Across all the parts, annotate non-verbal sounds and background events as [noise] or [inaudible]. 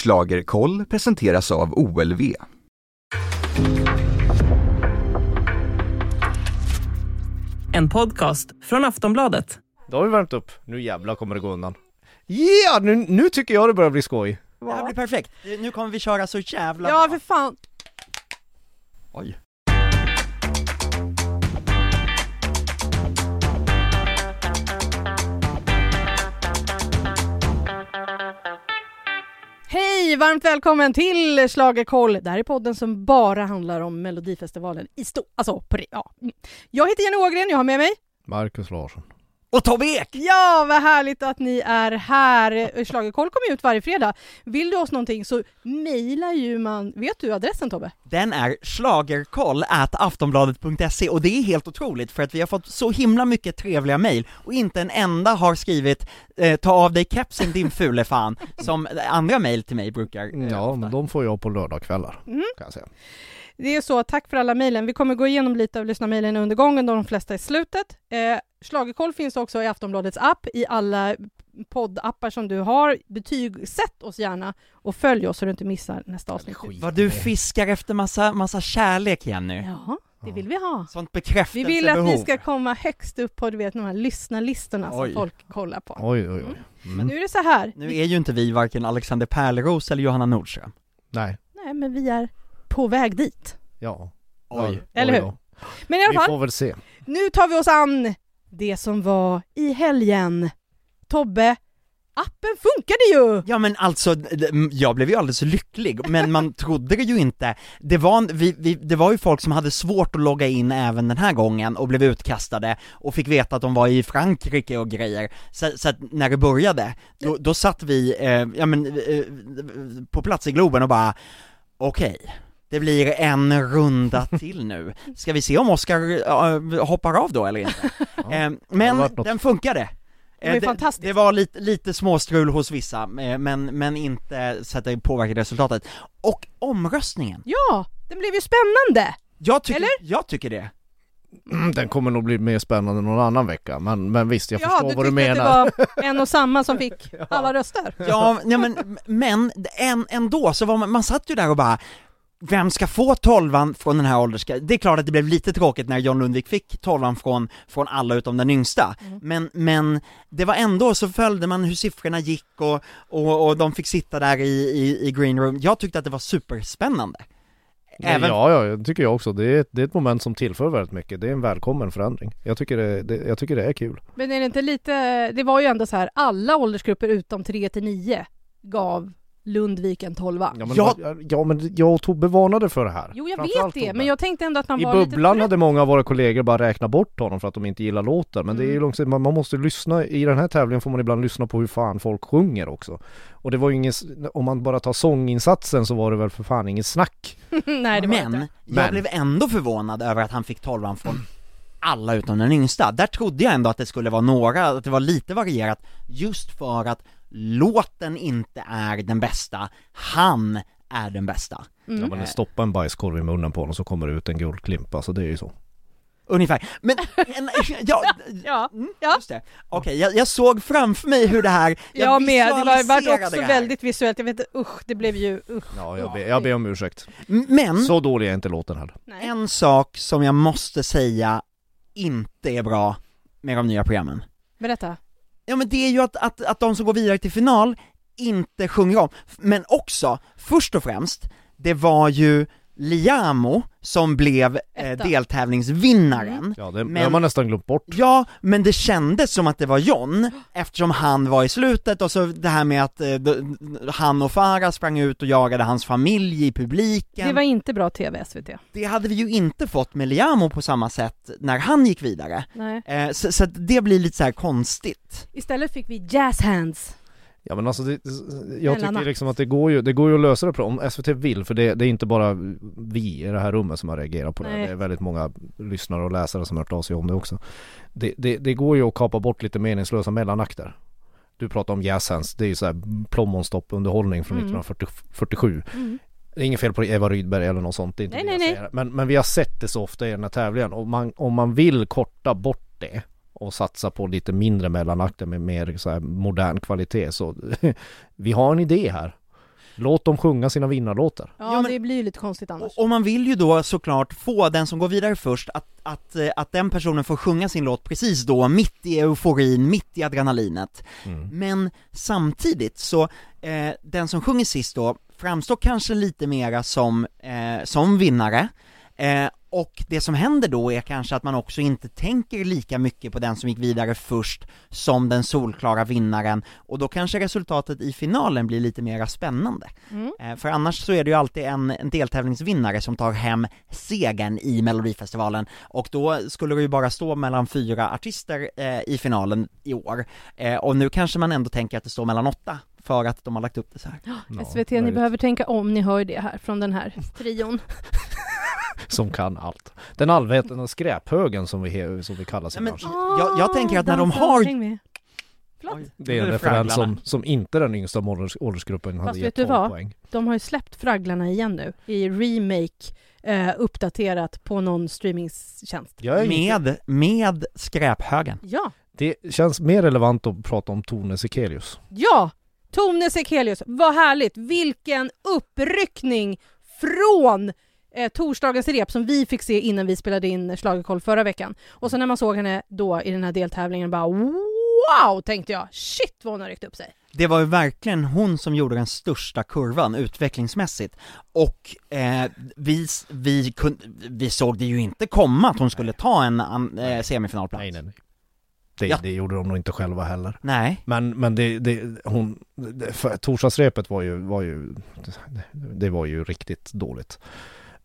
Schlagerkoll presenteras av OLV. En podcast från Aftonbladet. Då har vi värmt upp, nu jävlar kommer det gå undan Yeah! Nu, nu tycker jag det börjar bli skoj Det här blir perfekt, nu kommer vi köra så jävla Ja bra för fan. Oj Hej! Varmt välkommen till Schlagerkoll. Det här är podden som bara handlar om Melodifestivalen i stort. Alltså, på det, ja. Mm. Jag heter Jenny Ågren, jag har med mig Marcus Larsson och Tobbe Ek! Ja, vad härligt att ni är här. Schlagerkoll kommer ut varje fredag. Vill du oss någonting så mejlar ju man, vet du adressen Tobbe? Den är schlagerkoll aftonbladet.se och det är helt otroligt för att vi har fått så himla mycket trevliga mejl och inte en enda har skrivit eh, 'ta av dig kepsen din fule fan' [laughs] som andra mejl till mig brukar eh, Ja, men de får jag på lördagskvällar, Mm. kan jag säga Det är så, tack för alla mejlen. Vi kommer gå igenom lite av lyssnarmejlen under gången, de flesta i slutet. Eh, Schlagerkoll finns också i Aftonbladets app, i alla poddappar som du har. Betygsätt oss gärna och följ oss så du inte missar nästa avsnitt. Vad du fiskar efter massa, massa kärlek Jenny Ja, det vill vi ha. Sånt Vi bekräftelsebehov vill att vi ska komma högst upp på du vet, de här lyssnarlistorna Oj. som folk kollar på. Oj, oj, oj mm. Nu är det så här. Nu är ju inte vi varken Alexander Pärleros eller Johanna Nordström Nej, Nej, men vi är på väg dit. ja Oj. Eller hur? Men i alla Vi fall, får väl se nu tar vi oss an det som var i helgen. Tobbe, appen funkade ju! Ja men alltså, jag blev ju alldeles lycklig, men man [laughs] trodde det ju inte. Det var, vi, vi, det var ju folk som hade svårt att logga in även den här gången och blev utkastade och fick veta att de var i Frankrike och grejer. Så, så att när det började, då, då satt vi, eh, ja men, eh, på plats i Globen och bara, okej. Det blir en runda [laughs] till nu. Ska vi se om Oscar eh, hoppar av då eller inte? [laughs] Eh, det har men den funkade. Det var Eh, fantastiskt. det var lite, lite småstrul hos vissa, eh, men, men inte så att det påverkade resultatet. Och omröstningen, Ja, den blev ju spännande! jag tycker, Eller? jag tycker det. Mm, Den kommer nog bli mer spännande någon annan vecka, men, men visst, jag ja, förstår du vad du tyckte menar att det var en och samma som fick [laughs] alla röster. Ja, nej, men, men en, ändå så var man, man satt ju där och bara vem ska få tolvan från den här åldersgränsen? Det är klart att det blev lite tråkigt när John Lundvik fick tolvan från, från alla utom den yngsta, men, men det var ändå så följde man hur siffrorna gick och, och, och de fick sitta där i, i, i green room. Jag tyckte att det var superspännande. Även, Ja, ja, det tycker jag också. Det är, det är ett moment som tillför väldigt mycket. Det är en välkommen förändring. Jag tycker det, det, jag tycker det är kul. Men är det inte lite, det var ju ändå så här, alla åldersgrupper utom 3 till 9 gav Lundvik en tolva. Ja men, Ja. ja, men jag och Tobbe varnade för det här. Jo jag vet det, Tobbe. men jag tänkte ändå att man I var bubblan lite hade många av våra kollegor bara räknat bort honom för att de inte gillar låten. Men det är ju Mm. långsiktigt, man, man måste lyssna, i den här tävlingen får man ibland lyssna på hur fan folk sjunger också. Och det var ju ingen, om man bara tar sånginsatsen så var det väl för fan inget snack. [laughs] Nej det var men inte. jag Men. blev ändå förvånad över att han fick tolvan från alla utom den yngsta. Där trodde jag ändå att det skulle vara några, att det var lite varierat, just för att låten inte är den bästa, han är den bästa. Mm. Ja men stoppa en bajskorv i munnen på honom så kommer det ut en guldklimp, alltså det är ju så. Ungefär. Men, [laughs] en, ja, Ja, mm, ja. just det. Okej, jag, jag såg framför mig hur det här, jag, Jag med, det var, var också det här. väldigt visuellt, jag vet inte, usch, det blev ju, usch. Ja jag, ber, jag ber om ursäkt. Men, Så dålig är inte låten heller. Nej. en sak som jag måste säga inte är bra med de nya programmen. Berätta. Ja men det är ju att, att, att de som går vidare till final inte sjunger om, men också, först och främst, det var ju Liamo som blev eh, deltävlingsvinnaren. Mm. Ja det, Men- det har man nästan glömt bort. Ja, men det kändes som att det var John, eftersom han var i slutet och så det här med att eh, han och Farah sprang ut och jagade hans familj i publiken. Det var inte bra TV, SVT. Det hade vi ju inte fått med Liamo på samma sätt när han gick vidare. Nej. Eh, så, så det blir lite så här konstigt. Istället fick vi jazz hands. Ja men alltså det, jag Mellan tycker liksom att det går ju, det går ju att lösa det på om SVT vill för det, det är inte bara vi i det här rummet som har reagerat på det, Nej. det är väldigt många lyssnare och läsare som har hört av sig om det också. Det, det, det går ju att kapa bort lite meningslösa mellanakter. Du pratar om jazz hands, det är ju såhär plommonstopp underhållning från Mm. 1947. Mm. Det är inget fel på Eva Rydberg eller något sånt, det är inte Nej, det jag nej. säger. Men, men vi har sett det så ofta i den här tävlingen och man, om man vill korta bort det och satsa på lite mindre mellanakter med mer så här modern kvalitet så [laughs] vi har en idé här. Låt dem sjunga sina vinnarlåtar. Ja, Ja, men- det blir ju lite konstigt annars. Och, och man vill ju då såklart få den som går vidare först, att, att, eh, att den personen får sjunga sin låt precis då, mitt i euforin, mitt i adrenalinet. Mm. Men samtidigt så, eh, den som sjunger sist då, framstår kanske lite mera som, eh, som vinnare, eh, och det som händer då är kanske att man också inte tänker lika mycket på den som gick vidare först som den solklara vinnaren, och då kanske resultatet i finalen blir lite mera spännande. Mm. Eh, För annars så är det ju alltid en, en deltävlingsvinnare som tar hem segern i Melodifestivalen, och då skulle det ju bara stå mellan fyra artister eh, i finalen i år, eh, och nu kanske man ändå tänker att det står mellan åtta, för att de har lagt upp det så här. Ja, SVT, ni behöver tänka om, ni hör det här från den här trion. [laughs] Som kan allt. Den allvetande skräphögen som vi, som vi kallas i Ja, men-. Jag- jag tänker att när de har-? Oj, Det är en referens som, som inte den yngsta ålders, åldersgruppen hade Fast gett vet du 12 vad? poäng. De har ju släppt Fragglarna igen nu i remake, eh, uppdaterat på någon streamingtjänst. Med, med skräphögen. Ja, det känns mer relevant att prata om Tone Sekelius. ja! Tone Sekelius, vad härligt! Vilken uppryckning från eh, torsdagens rep som vi fick se innan vi spelade in Schlagerkoll förra veckan. Och så när man såg henne då i den här deltävlingen bara wow, tänkte jag. Shit vad hon har ryckt upp sig. Det var ju verkligen hon som gjorde den största kurvan utvecklingsmässigt, och eh, vi, vi, kun, vi såg det ju inte komma att hon skulle ta en an, eh, semifinalplats. Nej, nej, nej. Det, Ja. det gjorde de nog inte själva heller. Nej. Men, men det, det, hon, det, för, torsdagsrepet var ju, var ju, det, det var ju riktigt dåligt.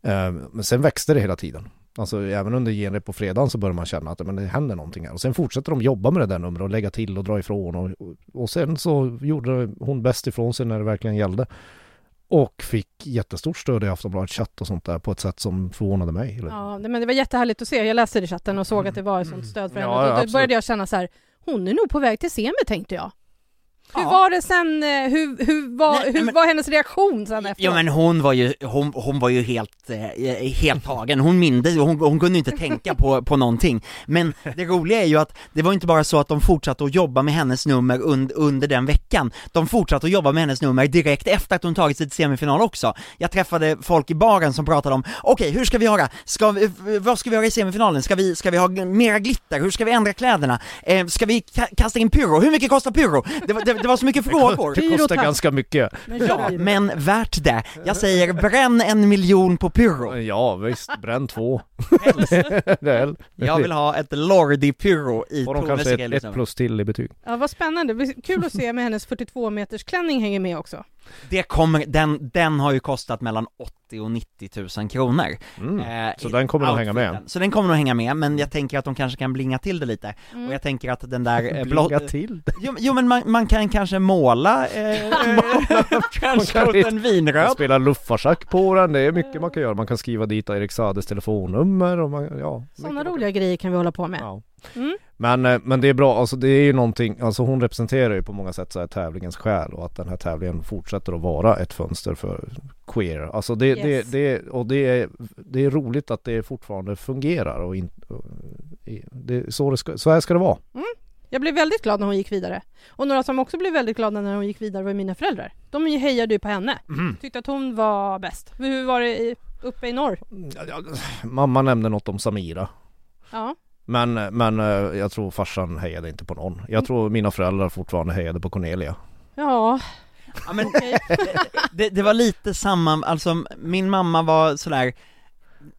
Eh, men sen växte det hela tiden. Alltså även under genrep på fredagen så börjar man känna att men det händer någonting här. Och sen fortsätter de jobba med det där numret och lägga till och dra ifrån. Och, och sen så gjorde hon bäst ifrån sig när det verkligen gällde. Och fick jättestort stöd i Aftonbladet chatt och sånt där på ett sätt som förvånade mig. Ja, det- men det var jättehärligt att se. Jag läste det i chatten och såg att det var ett sånt stöd för henne. Och ja, då absolut. började jag känna så här, hon är nog på väg till semi tänkte jag. Hur Ja. var det sen, eh, hur, hur, var, Nej, hur men- var hennes reaktion sen efteråt? Ja men hon var ju, hon, hon var ju helt, eh, helt tagen, hon mindes, hon, hon kunde inte tänka på, på någonting. Men det roliga är ju att det var inte bara så att de fortsatte att jobba med hennes nummer und, under den veckan, de fortsatte att jobba med hennes nummer direkt efter att hon tagit sig till semifinal också. Jag träffade folk i baren som pratade om, okej hur ska vi göra? Ska vi, vad ska vi göra i semifinalen? Ska vi, ska vi ha mera glitter? Hur ska vi ändra kläderna? Eh, ska vi ka- kasta in pyro? Hur mycket kostar pyro? Det, var- det, det var så mycket frågor. Det kostar ganska mycket. Men Ja, men värt det. Jag säger bränn en miljon på pyro. Ja visst, bränn två. [laughs] är, Jag vill ha ett Lordi pyro i Får de kanske ett, ett plus till i betyg. Ja, vad spännande. Kul att se med hennes 42 meters klänning hänger med också. Det kommer, den, den har ju kostat mellan 80 och 90 000 kronor. Mm. Eh, Så den kommer nog hänga med. Så den kommer nog hänga med, men jag tänker att de kanske kan blinga till det lite. Mm. Och jag tänker att den där eh, blå... Blinga till. Jo, jo men man, man kan kanske måla, eh, [laughs] transporten vinröd. Spela luftfartschack på den, det är mycket man kan göra. Man kan skriva dit Erik Saades telefonnummer och man, ja. Sådana roliga grejer kan vi hålla på med. Ja. Mm. Men, eh, men det är bra, alltså det är ju någonting, alltså hon representerar ju på många sätt så här tävlingens själ och att den här tävlingen fortsätter att vara ett fönster för queer. Alltså det, Yes. det, det, och det är, det är roligt att det fortfarande fungerar och inte, det, så, det ska, så här ska det vara. Jag blev väldigt glad när hon gick vidare. Och några som också blev väldigt glada när hon gick vidare var mina föräldrar. De hejade ju på henne. Tyckte att hon var bäst. Hur var det i, uppe i norr? Ja, ja, Mamma nämnde något om Samira. Ja. Men, men eh, jag tror farsan hejade inte på någon. Jag tror mina föräldrar fortfarande hejade på Cornelia. Ja, Ja, men [laughs] det, det var lite samma, alltså min mamma var sådär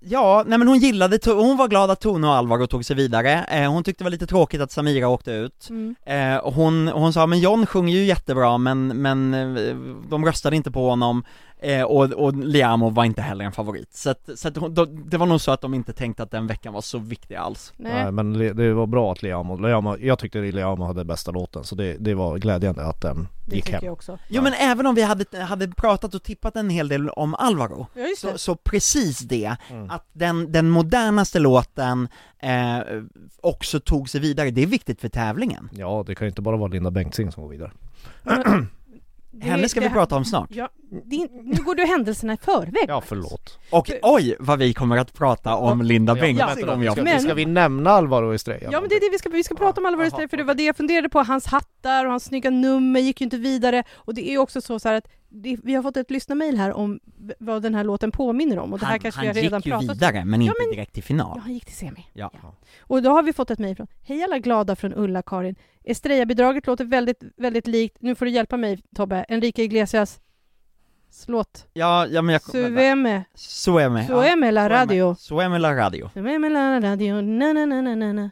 Ja, nej men hon gillade, hon var glad att Tone och Alvaro tog sig vidare, eh, hon tyckte det var lite tråkigt att Samira åkte ut Mm. eh, och hon, hon sa men John sjunger ju jättebra men, men eh, de röstade inte på honom eh, och, och Liamo var inte heller en favorit, så, att, så att då, det var nog så att de inte tänkte att den veckan var så viktig alls Nej. Nej, men det var bra att Leamo, Leamo jag tyckte Leamo hade bästa låten så det, det var glädjande att den Det gick tycker hem. jag också. Jo men även om vi hade, hade pratat och tippat en hel del om Alvaro Ja, så, så precis det, Mm. att den, den modernaste låten eh, också tog sig vidare, det är viktigt för tävlingen. Ja, det kan ju inte bara vara Linda Bengtzing som går vidare. Men, [clears throat] Henne ska det vi här- prata om snart. Ja, det är, nu går du händelserna i förväg. Ja, förlåt. Och oj, vad vi kommer att prata om Linda Ja, men Bengtzing om jag ska, Men- ska vi nämna Alvaro Estrella? Ja men det är det vi ska, vi ska prata om Jaha, Day, för det var det jag funderade på, hans hattar och hans snygga nummer gick ju inte vidare och det är ju också så, så här att det, vi har fått ett lyssnarmail här om vad den här låten påminner om och det här han, kanske han vi har redan gick ju pratat om. vidare, men inte men- direkt till final. Ja, han gick till semi. Ja. Och då har vi fått ett mejl från Hej alla glada från Ulla-Karin. Estrella-bidraget låter väldigt, väldigt likt, nu får du hjälpa mig Tobbe, Enrique Iglesias låt. Ja, ja men jag... Sueme, Sueme. Sueme la radio. Sueme la radio. Sueme la radio, na na na na na na.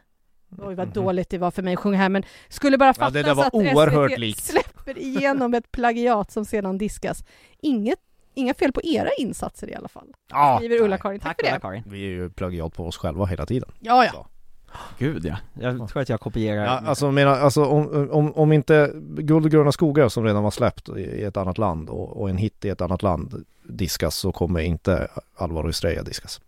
Oj vad dåligt det var för mig att sjunga här men skulle bara Ja, fattas det där var att SVT likt. släpper igenom ett plagiat som sedan diskas. Inget, inga fel på era insatser i alla fall. Ja, Skriver Ulla-Karin. Tack, tack för det. Ulla-Karin. Vi är ju plagiat på oss själva hela tiden. Ja, ja. Gud ja, jag tror att jag kopierar Ja, alltså, menar, alltså om, om, om inte Guld och gröna skogar som redan var släppt i ett annat land och, och en hit i ett annat land diskas så kommer inte Alvaro Estrella diskas.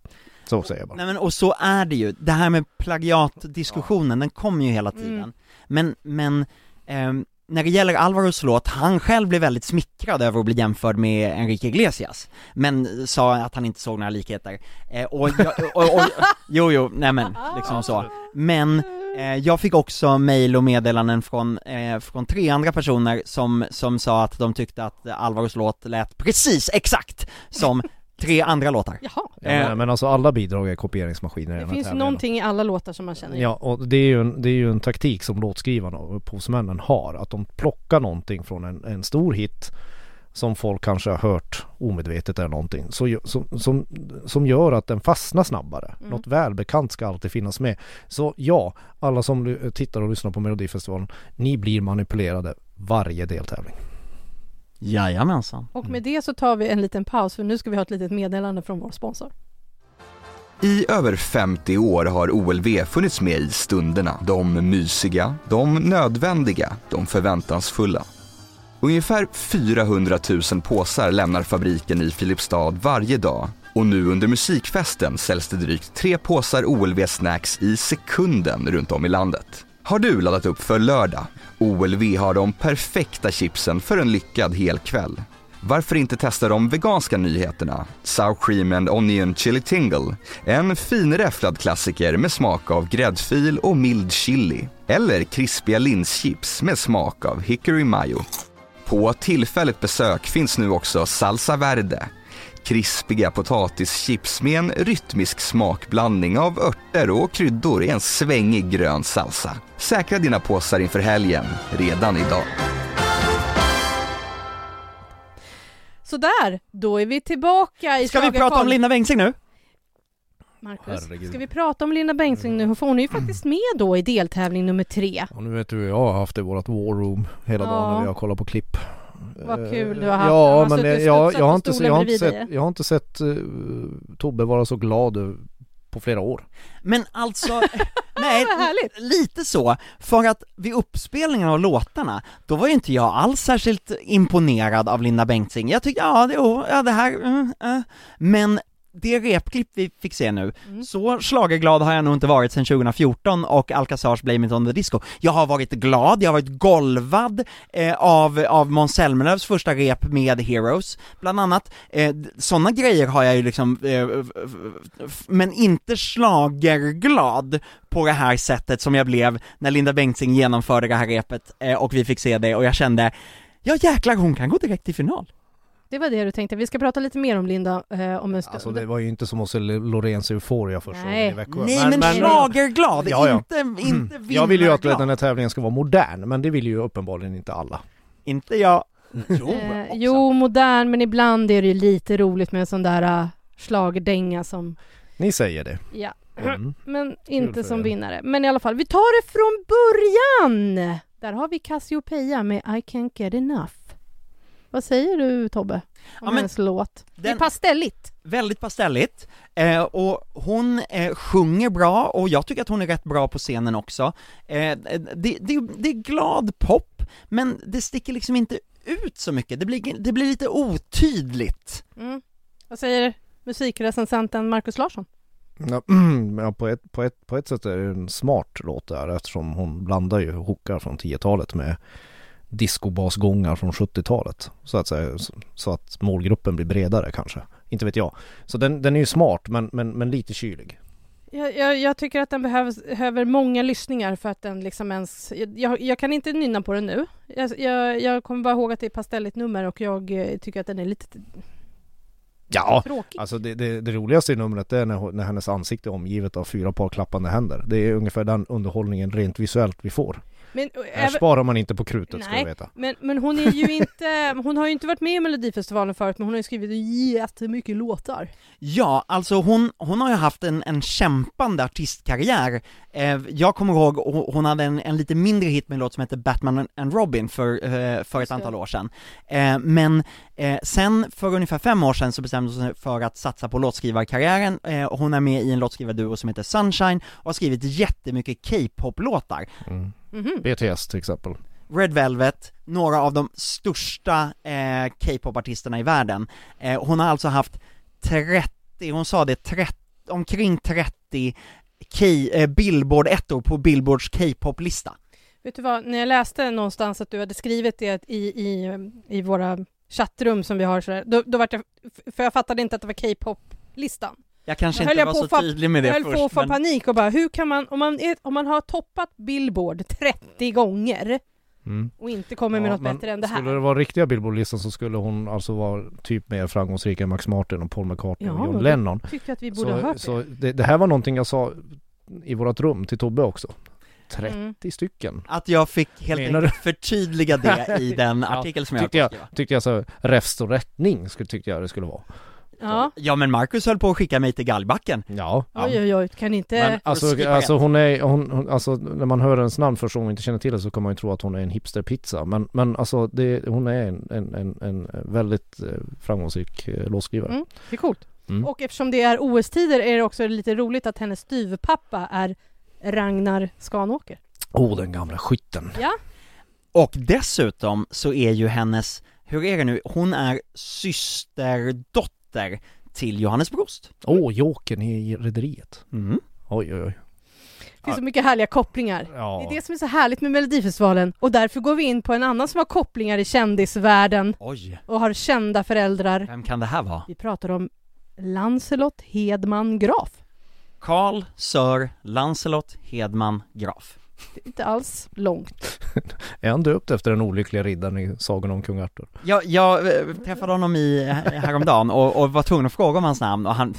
Så säger jag bara. Nej men och så är det ju, det här med plagiatdiskussionen, den kommer ju hela tiden. Mm. Men, men, ehm, när det gäller Alvaros låt, han själv blev väldigt smickrad över att bli jämförd med Enrique Iglesias, men sa att han inte såg några likheter. Eh, och, jag, och, och, [laughs] jo jo, nej men, liksom så. Men, eh, jag fick också mejl och meddelanden från, eh, från tre andra personer som, som sa att de tyckte att Alvaros låt lät precis exakt som [laughs] tre andra låtar. Jaha. Ja, men, men alltså alla bidrag är kopieringsmaskiner i Det den här finns ju tävlingen. någonting i alla låtar som man känner igen. Ja, och det är, ju en, det är ju en taktik som låtskrivarna och upphovsmännen har. Att de plockar någonting från en, en stor hit som folk kanske har hört omedvetet eller någonting. Så, som, som, som gör att den fastnar snabbare. Mm. Något välbekant ska alltid finnas med. Så ja, alla som tittar och lyssnar på Melodifestivalen, ni blir manipulerade varje deltävling. Jajamensan. Och med det så tar vi en liten paus för nu ska vi ha ett litet meddelande från vår sponsor. I över 50 år har OLV funnits med i stunderna. De mysiga, de nödvändiga, de förväntansfulla. Ungefär 400 000 påsar lämnar fabriken i Filipstad varje dag och nu under musikfesten säljs det drygt tre påsar OLV Snacks i sekunden runt om i landet. Har du laddat upp för lördag? OLV har de perfekta chipsen för en lyckad helkväll. Varför inte testa de veganska nyheterna? Sour Cream and Onion Chili Tingle. En finräfflad klassiker med smak av gräddfil och mild chili. Eller krispiga linschips med smak av hickory mayo. På tillfälligt besök finns nu också Salsa Verde. Krispiga potatischips med en rytmisk smakblandning av örter och kryddor i en svängig grön salsa. Säkra dina påsar inför helgen, redan idag. Sådär, då är vi tillbaka i Ska vi prata om Linda Bengtzing nu? Marcus, Herregud. ska vi prata om Linda Bengtzing nu? För hon är ju faktiskt med då i deltävling nummer tre. Och nu vet du hur jag har haft det i vårat war room hela Ja. dagen när vi har kollat på klipp. Vad kul Eh, du har haft. Ja, men det, jag, studsat jag, har inte, jag, har inte sett, jag har inte sett eh, Tobbe vara så glad eh, på flera år. Men alltså, [laughs] nej, lite så, för att vid uppspelningen av låtarna, då var ju inte jag alls särskilt imponerad av Linda Bengtzing. Jag tyckte, ja, det, oh, ja, det här, mm, eh. men det repklipp vi fick se nu, Mm. så schlagerglad har jag nog inte varit sedan 2014 och Alcazars Blame It On The Disco. Jag har varit glad, jag har varit golvad eh, av, av Måns Zelmerlöws första rep med Heroes, bland annat. Eh, Sådana grejer har jag ju liksom, eh, men inte schlagerglad på det här sättet som jag blev när Linda Bengtzing genomförde det här repet eh, och vi fick se det och jag kände, ja jäklar hon kan gå direkt till final. Det var det du tänkte. Vi ska prata lite mer om Linda eh, om en stund. Alltså det var ju inte som hos Loreens Euphoria första gången i Växjö. Nej men, schlagerglad, Ja, ja. inte, inte Jag vill ju att den här tävlingen ska vara modern, men det vill ju uppenbarligen inte alla. Inte jag. Jo, Eh, jo, modern, men ibland är det ju lite roligt med en sån där uh, schlagerdänga som, Ni säger det. ja, Mm. [clears throat] men inte som er. vinnare. Men i alla fall, vi tar det från början! Där har vi Cassiopeia med I can't get enough. Vad säger du Tobbe? Om Ja, men hennes låt? Det är den- pastelligt. Väldigt pastelligt, eh, och hon eh, sjunger bra, och jag tycker att hon är rätt bra på scenen också. Eh, det, det, det är glad pop, men det sticker liksom inte ut så mycket, det blir, det blir lite otydligt. Mm. Vad säger musikrecensenten Markus Larsson? Ja, [clears throat] ja, på, ett, på, ett, på ett sätt är det en smart låt där eftersom hon blandar ju hookar från 10-talet med discobasgångar från 70-talet. Så att säga, så- att målgruppen blir bredare kanske. Inte vet jag. Så den, den är ju smart men, men, men lite kylig. Jag, jag, jag tycker att den behöver, behöver många lyssningar för att den liksom ens... Jag, jag kan inte nynna på den nu. Jag, jag, kommer bara ihåg att det är pastelligt nummer och jag eh, tycker att den är lite Ja, tråkig. alltså det, det, det roligaste i numret är när, när hennes ansikte är omgivet av fyra par klappande händer. Det är ungefär den underhållningen rent visuellt vi får. Men, Här även, sparar man inte på krutet ska du veta. men, men hon är ju inte... [laughs] Hon har ju inte varit med i Melodifestivalen förut men hon har ju skrivit jättemycket låtar. Ja, alltså hon, hon har ju haft en, en kämpande artistkarriär. Eh, jag kommer ihåg, hon hon hade en, en lite mindre hit med en låt som heter Batman and Robin för, eh, för ett antal år sedan. Eh, men eh, sen för ungefär fem år sedan så bestämde hon sig för att satsa på låtskrivarkarriären. Eh, och hon är med i en låtskrivarduo som heter Sunshine och har skrivit jättemycket K-pop-låtar. Mm. Mhm. BTS till exempel. Red Velvet, några av de största eh, K-pop-artisterna i världen. Eh, hon har alltså haft 30, hon sa det, 30, omkring 30 K, eh, Billboard-ettor på Billboards K-pop-lista. Vet du vad, när jag läste någonstans att du hade skrivit det i, i, i våra chattrum som vi har så där, då, då vart jag... För jag fattade inte att det var K-pop-listan. Jag kanske inte jag var på så tydlig med det Jag höll på först, att få men panik och bara, hur kan man, om man, är, om man har toppat Billboard 30 gånger Mm. och inte kommer med Ja, något men bättre än det här. Skulle det vara riktiga Billboardlistan så skulle hon alltså vara typ mer framgångsrik än Max Martin och Paul McCartney och Ja, John det- Lennon. Tycker att vi borde ha Så, hört så det. det, det här var någonting jag sa i vårt rum till Tobbe också. 30 Mm. stycken. att jag fick helt Menar enkelt förtydliga det [laughs] i den Ja, artikel som jag tyckte jag, tyckte jag så räfst och rättning skulle, tyckte jag det skulle vara. Ja. Ja men Marcus höll på att skicka mig till Gallbacken. Ja. Oj oj oj, kan inte... Men skippa alltså, alltså hon är, hon, hon, alltså när man hör hennes namn först och hon inte känner till det så kan man ju tro att hon är en hipsterpizza. Men, men alltså det, hon är en, en, en, en väldigt eh, framgångsrik eh, låtskrivare. Mm, det är coolt. Mm. Och eftersom det är OS-tider är det också lite roligt att hennes styvpappa är Ragnar Skanåker. Åh, den gamla skytten. Ja, Och dessutom så är ju hennes, hur är det nu, hon är systerdotter till Johannes Brost. Åh, Jokern i Rederiet. Mm. Oj, oj, oj. det finns så mycket härliga kopplingar. Ja. Det är det som är så härligt med Melodifestivalen och därför går vi in på en annan som har kopplingar i kändisvärlden Oj, och har kända föräldrar. vem kan det här vara? Vi pratar om Lancelot Hedman Graf. Karl Sir Lancelot Hedman Graf. Inte alls långt. [laughs] Är han döpt efter den olyckliga riddaren i Sagan om kung Arthur? Jag, jag eh, träffade honom i, häromdagen och, och var tvungen att fråga om hans namn och han,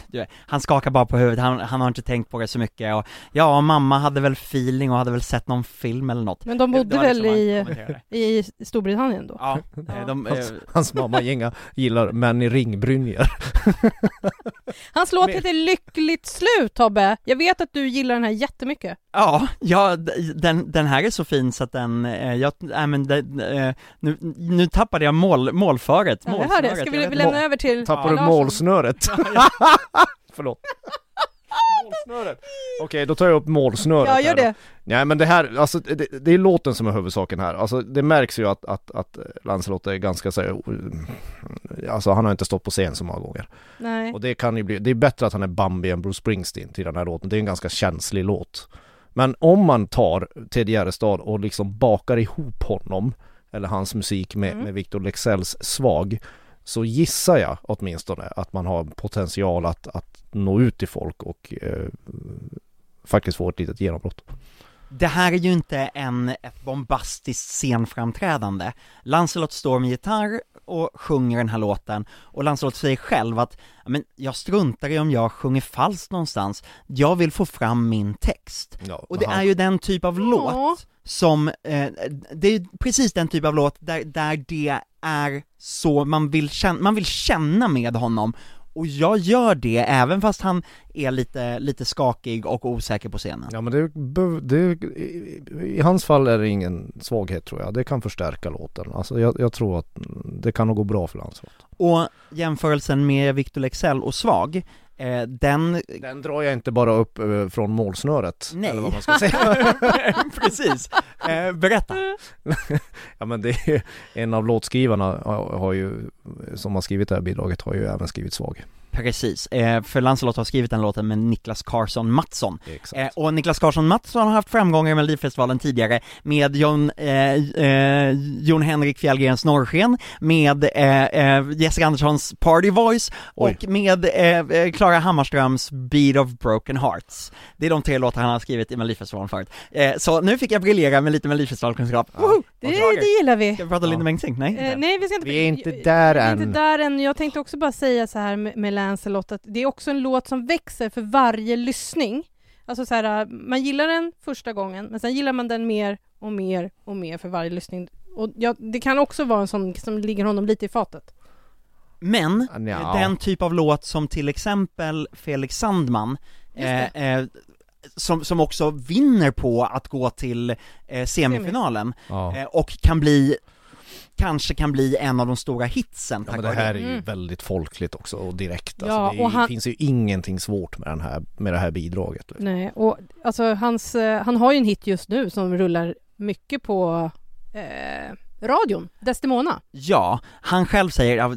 han skakar bara på huvudet, han, han har inte tänkt på det så mycket och ja, mamma hade väl feeling och hade väl sett någon film eller något. Men de Det- det bodde var väl liksom i, i Storbritannien då? Ja, [laughs] eh, de, eh, Hans, hans mamma gänga gillar män i ringbrynjor. [laughs] Hans låt heter Lyckligt slut Tobbe. Jag vet att du gillar den här jättemycket. Ja, ja, d- den, den här är så fin så att den, eh, jag, nej men den, eh, nu, nu tappade jag mål, målföret, Ja, jag hör det. Ska vi, Jag vi lämna över till Tappar du Larsson? målsnöret? [laughs] Förlåt. Målsnöret. Okej, då tar jag upp målsnöret Ja, här gör då. det. Nej men det här, alltså det, det är låten som är huvudsaken här. Alltså det märks ju att, att, att Lancelot är ganska så här, Alltså han har inte stått på scen så många gånger. Nej. Och det kan ju bli, det är bättre att han är Bambi än Bruce Springsteen till den här låten. Det är en ganska känslig låt. Men om man tar Ted Gärdestad och liksom bakar ihop honom, eller hans musik med, Mm. med Victor Leksells Svag, så gissar jag åtminstone att man har potential att, att nå ut till folk och eh, faktiskt få ett litet genombrott. Det här är ju inte en, ett bombastiskt scenframträdande. Lancelot står med gitarr och sjunger den här låten, och Lancelot säger själv att "Ja, men jag struntar i om jag sjunger falskt någonstans, jag vill få fram min text. Ja, Och det han- är ju den typ av Ja. låt som, eh, det är precis den typ av låt där, där det är så man vill känna, man vill känna med honom, och jag gör det även fast han är lite, lite skakig och osäker på scenen. Ja men det, det i, hans fall är det ingen svaghet tror jag. Det kan förstärka låten. Alltså jag, jag tror att det kan nog gå bra för Lancelot. Och jämförelsen med Victor Lexell och Svag, eh, den... Den drar jag inte bara upp eh, från målsnöret. Nej. Eller vad man ska säga. [laughs] Precis, eh, berätta. [laughs] ja men det är en av låtskrivarna har, har ju, som har skrivit det här bidraget har ju även skrivit svag. Precis, eh, för Lancelot har skrivit den låten med Niklas Karlsson Mattsson. Exakt. Eh, och Niklas Karlsson Mattsson har haft framgångar i Melodifestivalen tidigare med Jon, eh, eh, Jon Henrik Fjällgrens Norrsken, med eh, Jessica Anderssons Party Voice Oj. och med Klara Hammarströms Beat of Broken Hearts. Det är de tre låtar han har skrivit i Melodifestivalen förut. Eh, så nu fick jag briljera med lite Melodifestivalkunskap. Woho! Det, det gillar vi. Ska vi prata Ja. Linda Bengtzing? Nej? Eh, nej, vi ska inte... Vi är inte där vi är än. inte där än. Jag tänkte också bara säga så här med, med Lancelot, att det är också en låt som växer för varje lyssning. Alltså så här, man gillar den första gången, men sen gillar man den mer och mer och mer för varje lyssning. Och ja, det kan också vara en sån som ligger honom lite i fatet. Men, Ja. den typ av låt som till exempel Felix Sandman, eh, eh, som, som också vinner på att gå till eh, semifinalen, Ja. eh, och kan bli, kanske kan bli en av de stora hitsen Ja, men det här är ju Mm. väldigt folkligt också och direkt. Ja, Alltså, det är, och han- finns ju ingenting svårt med, den här, med det här bidraget. Nej, och alltså hans, eh, han har ju en hit just nu som rullar mycket på eh, radion, Desdemona. Ja, han själv säger, ja,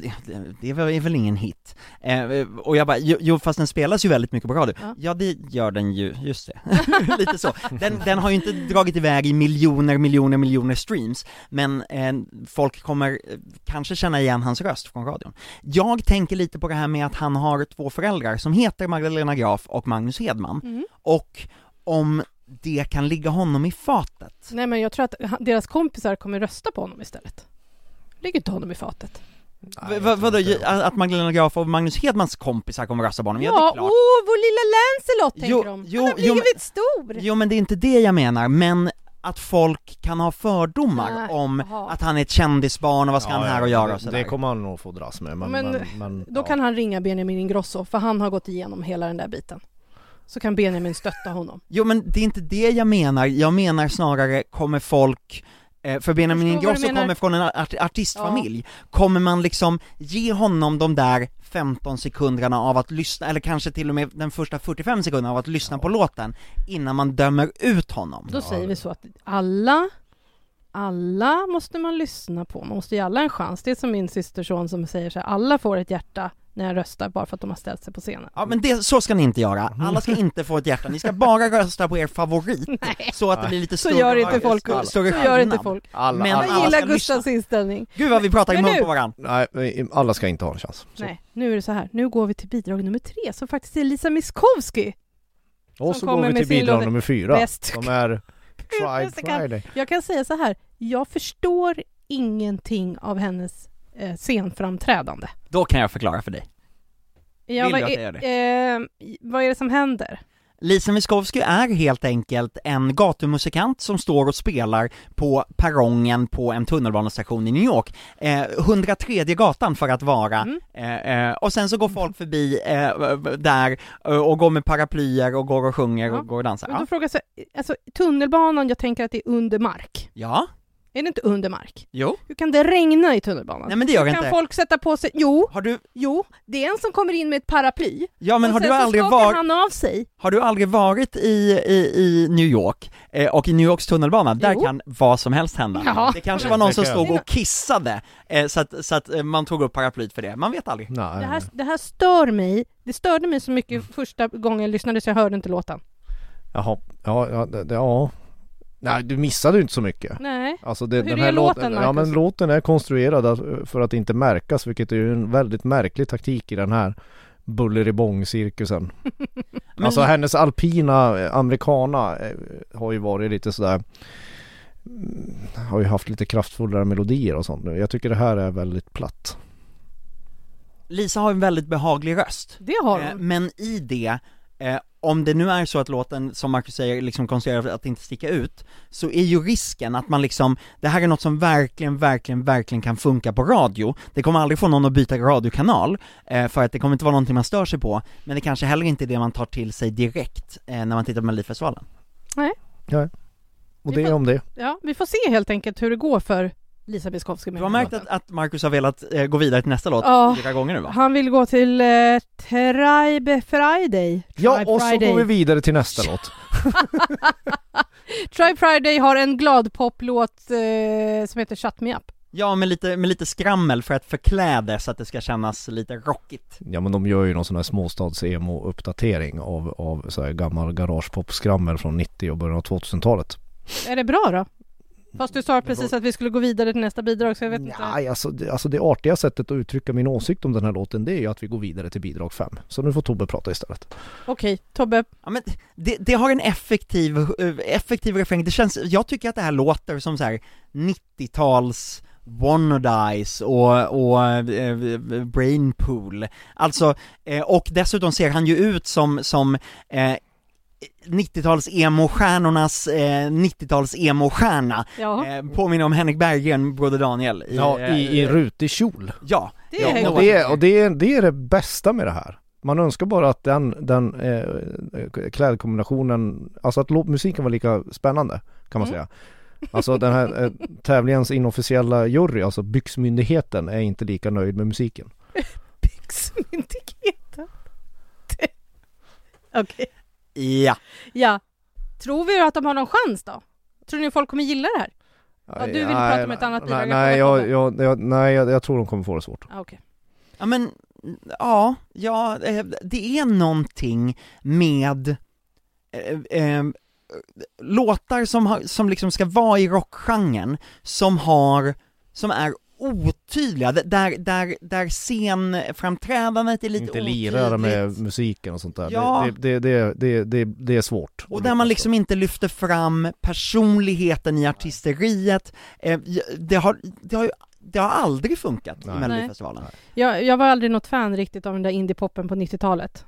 det- är väl, ingen hit. Eh, och jag bara, jo, jo fast den spelas ju väldigt mycket på radio. Ja. Ja, det gör den ju, just det. [laughs] Lite så. Den, den har ju inte dragit iväg i miljoner, miljoner, miljoner streams, men eh, folk kommer eh, kanske känna igen hans röst från radion. Jag tänker lite på det här med att han har två föräldrar som heter Magdalena Graf och Magnus Hedman, Mm. och om det kan ligga honom i fatet. Nej, men jag tror att deras kompisar kommer rösta på honom istället. Ligger inte honom i fatet. Nej, V- Vadå, att Magdalena Graf och Magnus Hedmans kompisar kommer rösta på honom? Ja, Ja, det är åh, klart. vår lilla Lancelot tänker Jo, de. jo, Han har jo, blivit stor! Jo men det är inte det jag menar, men att folk kan ha fördomar Nej, om jaha. att han är ett kändisbarn och vad ska Ja, han här ja, och göra det, och sådär. Det kommer han nog få dras med men, Men men, men, Då ja. kan han ringa Benjamin Ingrosso, för han har gått igenom hela den där biten. Så kan Benjamin stötta honom. Jo men det är inte det jag menar, jag menar snarare, kommer folk eh, för Benjamin Ingrosso kommer från en art- artistfamilj, kommer man liksom ge honom de där 15 sekunderna av att lyssna, eller kanske till och med den första 45 sekunderna av att lyssna på låten, innan man dömer ut honom? Då säger vi så att alla, alla måste man lyssna på. Man måste ge alla en chans. Det är som min systerson som säger så här, alla får ett hjärta när jag röstar bara för att de har ställt sig på scenen. Ja men det, så ska ni inte göra, alla ska inte få ett hjärta, ni ska bara rösta på er favorit, [laughs] så att det blir lite Så större gör inte folk. Så gör inte folk. alla, Men alla, Jag alla gillar ska Gustavs inställning. Gud vad vi pratar i mun på varandra. nej, alla ska inte ha en chans. Så. Nej, nu är det så här. Nu går vi till bidrag nummer tre som faktiskt är Lisa Miskovsky. Och så kommer går vi till bidrag nummer fyra Bäst. som är [laughs] kan- Friday. Jag kan säga så här. Jag förstår ingenting av hennes eh, scenframträdande. Då kan jag förklara för dig. Ja, Vill vad, du att är, jag gör eh, vad är det som händer? Lisa Miskovsky är helt enkelt en gatumusikant som står och spelar på perrongen på en tunnelbanestation i New York, eh, 103 gatan för att vara, Mm. eh, eh, och sen så går folk förbi eh, där eh, och går med paraplyer och går och sjunger Ja. och går och dansar. Men då Ja. frågar jag alltså tunnelbanan, jag tänker att det är under mark. ja, Är det inte under mark? jo, Hur kan det regna i tunnelbanan? nej men det gör Hur det kan inte. folk sätta på sig, jo, Har du, jo, det är en som kommer in med ett paraply. ja men och har sen du så aldrig skakar varit, han av sig. har du aldrig varit i, i, i New York, eh, och i New Yorks tunnelbana, där Jo. kan vad som helst hända. Ja. Det kanske var någon som kan stod och kissade, eh, så att, så att eh, man tog upp paraplyt för det, man vet aldrig. Nej, Det här, det här stör mig. Det störde mig så mycket första gången jag lyssnade så jag hörde inte låten. Jaha, ja, ja, ja. Nej, du missade ju inte så mycket. Nej. Alltså det, Hur den är här låten, låten, ja Marcus? men låten är konstruerad för att inte märkas vilket är ju en väldigt märklig taktik i den här Bulleribång-cirkusen. [laughs] Men- Alltså hennes alpina eh, americana eh, har ju varit lite sådär mm, Har ju haft lite kraftfullare melodier och sånt nu. Jag tycker det här är väldigt platt. Lisa har en väldigt behaglig röst, Det har eh, hon. men i det, eh, om det nu är så att låten, som Marcus säger, liksom konstruerad för att inte sticka ut, så är ju risken att man liksom, det här är något som verkligen, verkligen, verkligen kan funka på radio, det kommer aldrig få någon att byta radiokanal, eh, för att det kommer inte vara någonting man stör sig på, men det kanske heller inte är det man tar till sig direkt eh, när man tittar på Melodifestivalen. Och Vi det får- om det. Ja, vi får se helt enkelt hur det går för Lisa Miskovsky med Du har märkt att, att Marcus har velat eh, gå vidare till nästa låt Ja. flera gånger nu va? Han vill gå till eh, Tribe Friday. Ja Tribe och så Friday. går vi vidare till nästa låt. [laughs] Tribe Friday har en glad poplåt eh, som heter Shut Me Up. Ja, med lite, med lite skrammel för att förklä det så att det ska kännas lite rockigt. Ja men de gör ju någon sån här småstads-emo-uppdatering av, av så här gammal garagepop-skrammel från 90 och början av 2000-talet. Är det bra då? Fast du sa precis att vi skulle gå vidare till nästa bidrag så jag vet inte. Nej, alltså, det, alltså det artiga sättet att uttrycka min åsikt om den här låten det är ju att vi går vidare till bidrag 5. Så nu får Tobbe prata istället. Okej, Tobbe. Ja, men det, det har en effektiv, eh, effektiv refräng, det känns, jag tycker att det här låter som så här 90-tals Wannadies och, och eh, Brainpool, alltså, eh, och dessutom ser han ju ut som, som eh, 90-tals emo-stjärnornas eh, 90-tals emo-stjärna, Ja, eh, påminner om Henrik Berggren, Broder Daniel i, Ja, i, i en eh, rutig kjol. Ja, det är Ja, och, det, och det, är, det är det bästa med det här. Man önskar bara att den, den eh, klädkombinationen, alltså att musiken var lika spännande kan man Mm. säga. Alltså den här eh, tävlingens inofficiella jury, alltså Byxmyndigheten, är inte lika nöjd med musiken. [laughs] Byxmyndigheten. [laughs] Okej. Ja. Ja. Tror vi att de har någon chans då? Tror ni folk kommer gilla det här? Ja, du vill prata om ett annat bidrag, Nej, jag nej, jag, jag, jag, nej jag, jag tror de kommer få det svårt. Ah, Okej. Ja men, ja, ja, eh, det är någonting med eh, eh, låtar som, har, som liksom ska vara i rockgenren, som har, som är otydliga, där, där, där scenframträdandet är lite inte lirar med otydligt. musiken och sånt där. Ja. Det, det, det, det, det, det är svårt. Och där man liksom inte lyfter fram personligheten i artisteriet, eh, det har, det har ju det har aldrig funkat Nej. i Melodifestivalen. Jag, jag var aldrig något fan riktigt av den där indiepoppen på 90-talet.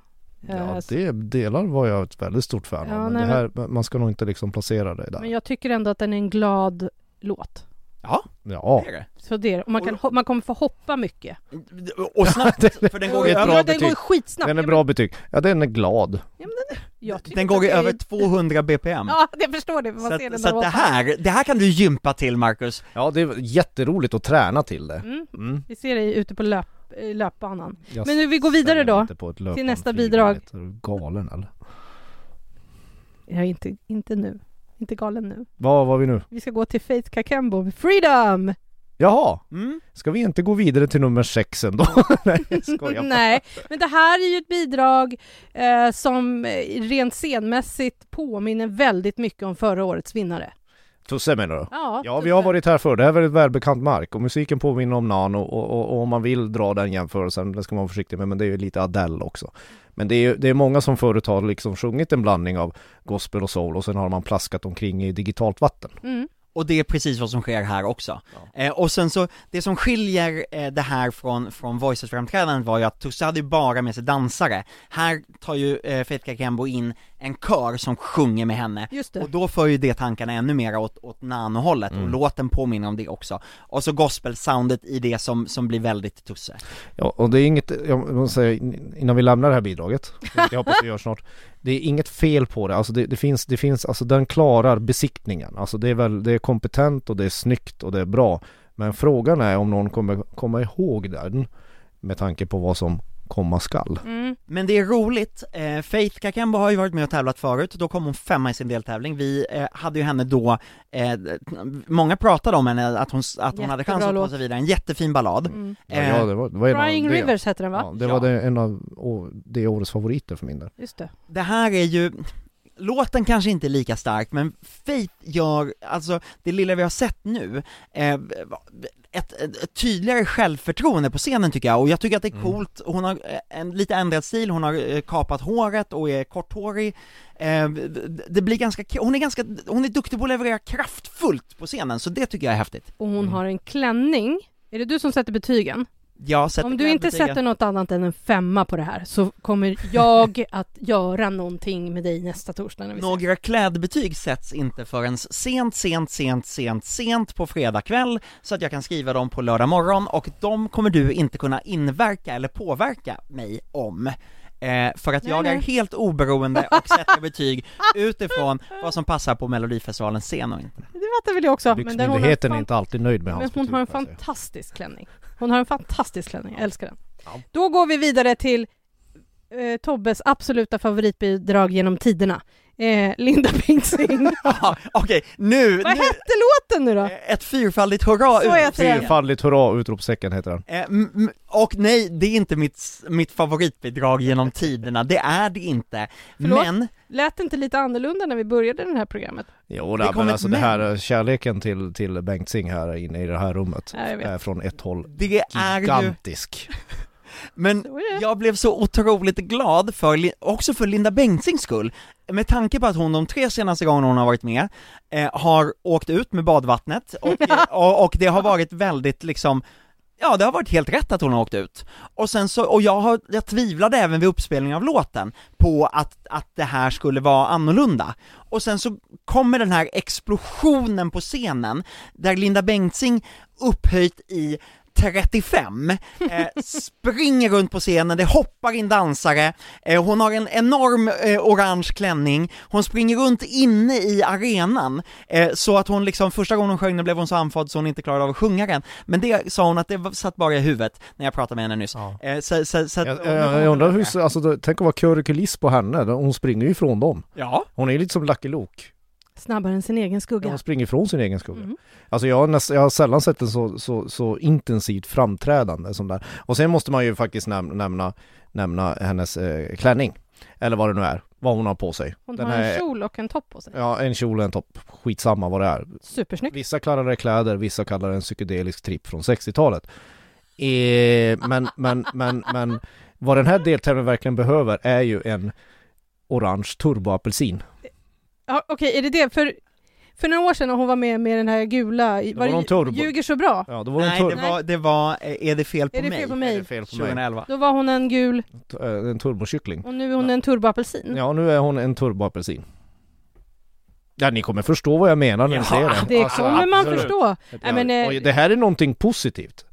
Ja, Eh, det delar var jag ett väldigt stort fan Ja, av. Men nej, det här, man ska nog inte liksom placera det där. Men jag tycker ändå att den är en glad låt. Ja, Ja, det är det. Så det är. Och man, kan, ho- man kommer få hoppa mycket. Och snabbt, för den går Det ju är ett över bra den betyg. går ju skitsnabbt. den är Ja, bra betyg. Ja, den är glad. men- Jag tycker Den går ju att det över är- 200 bpm. Ja, jag förstår det. Man så ser den att, så att det här, det här kan du gympa till Marcus. Ja, det är jätteroligt att träna till det. Mm. Mm. Vi ser dig ute på löp, eh, löpbanan. Jag Men nu, vi går vidare ställer då. inte på ett löpband till nästa frivilligt. bidrag. Är du galen eller? Jag är inte, inte nu. Inte galen nu. Var var vi nu? Vi ska gå till Faith Kakembo. Freedom! Jaha, Mm. ska vi inte gå vidare till nummer sex ändå? [laughs] Nej, jag skojar. [laughs] Nej, men det här är ju ett bidrag eh, som eh, rent scenmässigt påminner väldigt mycket om förra årets vinnare. Tusse menar du? Ja, Ja, vi har varit här förr. Det här är väldigt välbekant mark och musiken påminner om Nano och, och, och om man vill dra den jämförelsen, det ska man vara försiktig med, men det är ju lite Adele också. Men det är ju det är många som förut har liksom sjungit en blandning av gospel och soul och sen har man plaskat omkring i digitalt vatten. Mm. Och det är precis vad som sker här också. Eh, och sen så, det som skiljer eh, det här från, från Voices-framträdandet var ju att Tusse hade ju bara med sig dansare. Här tar ju eh, Faith Kakembo in en kör som sjunger med henne. Just det. Och då för ju det tankarna ännu mer åt, åt nano-hållet, och Mm. låten påminner om det också. Och så gospel-soundet i det som, som blir väldigt Tusse. Ja, och det är inget, jag måste säga innan vi lämnar det här bidraget, [laughs] jag hoppas vi gör snart. Det är inget fel på det, alltså det, det finns, det finns, alltså den klarar besiktningen. Alltså det är väl, det är kompetent och det är snyggt och det är bra. Men frågan är om någon kommer komma ihåg den med tanke på vad som komma skall. Mm. Men det är roligt, eh, Faith Kakembo har ju varit med och tävlat förut, då kom hon femma i sin deltävling, vi eh, hade ju henne då, eh, många pratade om henne, att hon, att hon hade chans att ta sig vidare, en jättefin ballad. Mm. Ja, Eh, ja det var, det var en Crying av det, Rivers heter den va? ja, det var det, en av å, det årets favoriter för min del. Just det. Det här är ju, låten kanske inte är lika stark, men Faith gör, alltså det lilla vi har sett nu, eh, ett, ett, tydligare självförtroende på scenen tycker jag, och jag tycker att det är Mm. coolt, hon har eh, en lite ändrad stil, hon har eh, kapat håret och är korthårig, eh, det- det blir ganska, hon är ganska, hon är duktig på att leverera kraftfullt på scenen, så det tycker jag är häftigt. Och hon Mm. har en klänning. Är det du som sätter betygen? Om du inte klädbetygen. sätter något annat än en femma på det här så kommer jag [laughs] att göra någonting med dig nästa torsdag när vi ses. Några klädbetyg sätts inte förrän sent, sent, sent, sent, sent på fredag kväll så att jag kan skriva dem på lördag morgon och de kommer du inte kunna inverka eller påverka mig om. Eh, för att Nej, jag är nej. helt oberoende och sätter betyg [laughs] utifrån vad som passar på Melodifestivalens scen och inte. Det fattar väl jag också. Men den hon har en Byxmyndigheten är inte alltid nöjd med Men hans hon har en betyg, jag säga. fantastisk klänning. Hon har en fantastisk klänning, jag älskar den. Ja. Då går vi vidare till eh, Tobbes absoluta favoritbidrag genom tiderna. Eh, Linda Bengtzing. [laughs] Okej, nu, Vad nu hette låten nu då? eh, ett fyrfaldigt hurra Så heter den. Fyrfaldigt hurra, utropstecken heter den. Eh, m- m- och nej, det är inte mitt, mitt favoritbidrag genom tiderna, det är det inte. Förlåt? Men, Lät det inte lite annorlunda när vi började det här programmet? Jo, Det men alltså det här eh, kärleken till, till Bengt Sing här inne i det här rummet Ja, är från ett håll det är ju, gigantisk. Men jag blev så otroligt glad för, också för Linda Bengtzings skull, med tanke på att hon de tre senaste gångerna hon har varit med, eh, har åkt ut med badvattnet, och, [laughs] och, och det har varit väldigt liksom Ja, det har varit helt rätt att hon har åkt ut. Och sen så, och jag har, jag tvivlade även vid uppspelningen av låten på att, att det här skulle vara annorlunda. Och sen så kommer den här explosionen på scenen, där Linda Bengtzing upphöjt i 35, eh, springer runt på scenen, det hoppar in dansare, eh, hon har en enorm eh, orange klänning, hon springer runt inne i arenan, så att hon liksom, första gången hon sjöng den blev hon så andfådd så hon inte klarade av att sjunga den, men det sa hon att det satt bara i huvudet när jag pratade med henne nyss. Ja. Så, så, så Jag, jag, jag undrar hur, alltså, tänk att vara kuliss på henne, hon springer ju ifrån dem. Ja, Hon är lite som Lucky Luke. Snabbare än sin egen Ja, skugga. Hon springer ifrån sin egen skugga. Mm. Alltså jag har, näst, jag har sällan sett en så, så, så intensivt framträdande som där. Och sen måste man ju faktiskt näm nämna, nämna hennes eh, klänning. Eller vad det nu är, vad hon har på sig. Hon Den har en kjol och en topp på sig. Ja, en kjol och en topp. Skitsamma vad det är. Supersnyggt. Vissa kallar det kläder, vissa kallar det en psykedelisk tripp från 60-talet. Eh, men, men, men, men vad den här deltävlingen verkligen behöver är ju en orange turboapelsin. Ja, Okej, är det det? För, för några år sedan när hon var med med den här gula, Då var var det. Ljuger så bra? Ja, då var det nej det var, det var, eh, är det fel på Är det mig? fel på är mig? det fel på mig. 2011. Då var hon en gul Eh, En turbokyckling. och nu är hon en turboapelsin. Ja, nu är hon en turboapelsin. Ja, ni kommer förstå vad jag menar när ni Ja, ser det. Det Alltså, kommer man absolut. förstå. Ja, men, eh, och det här är någonting positivt.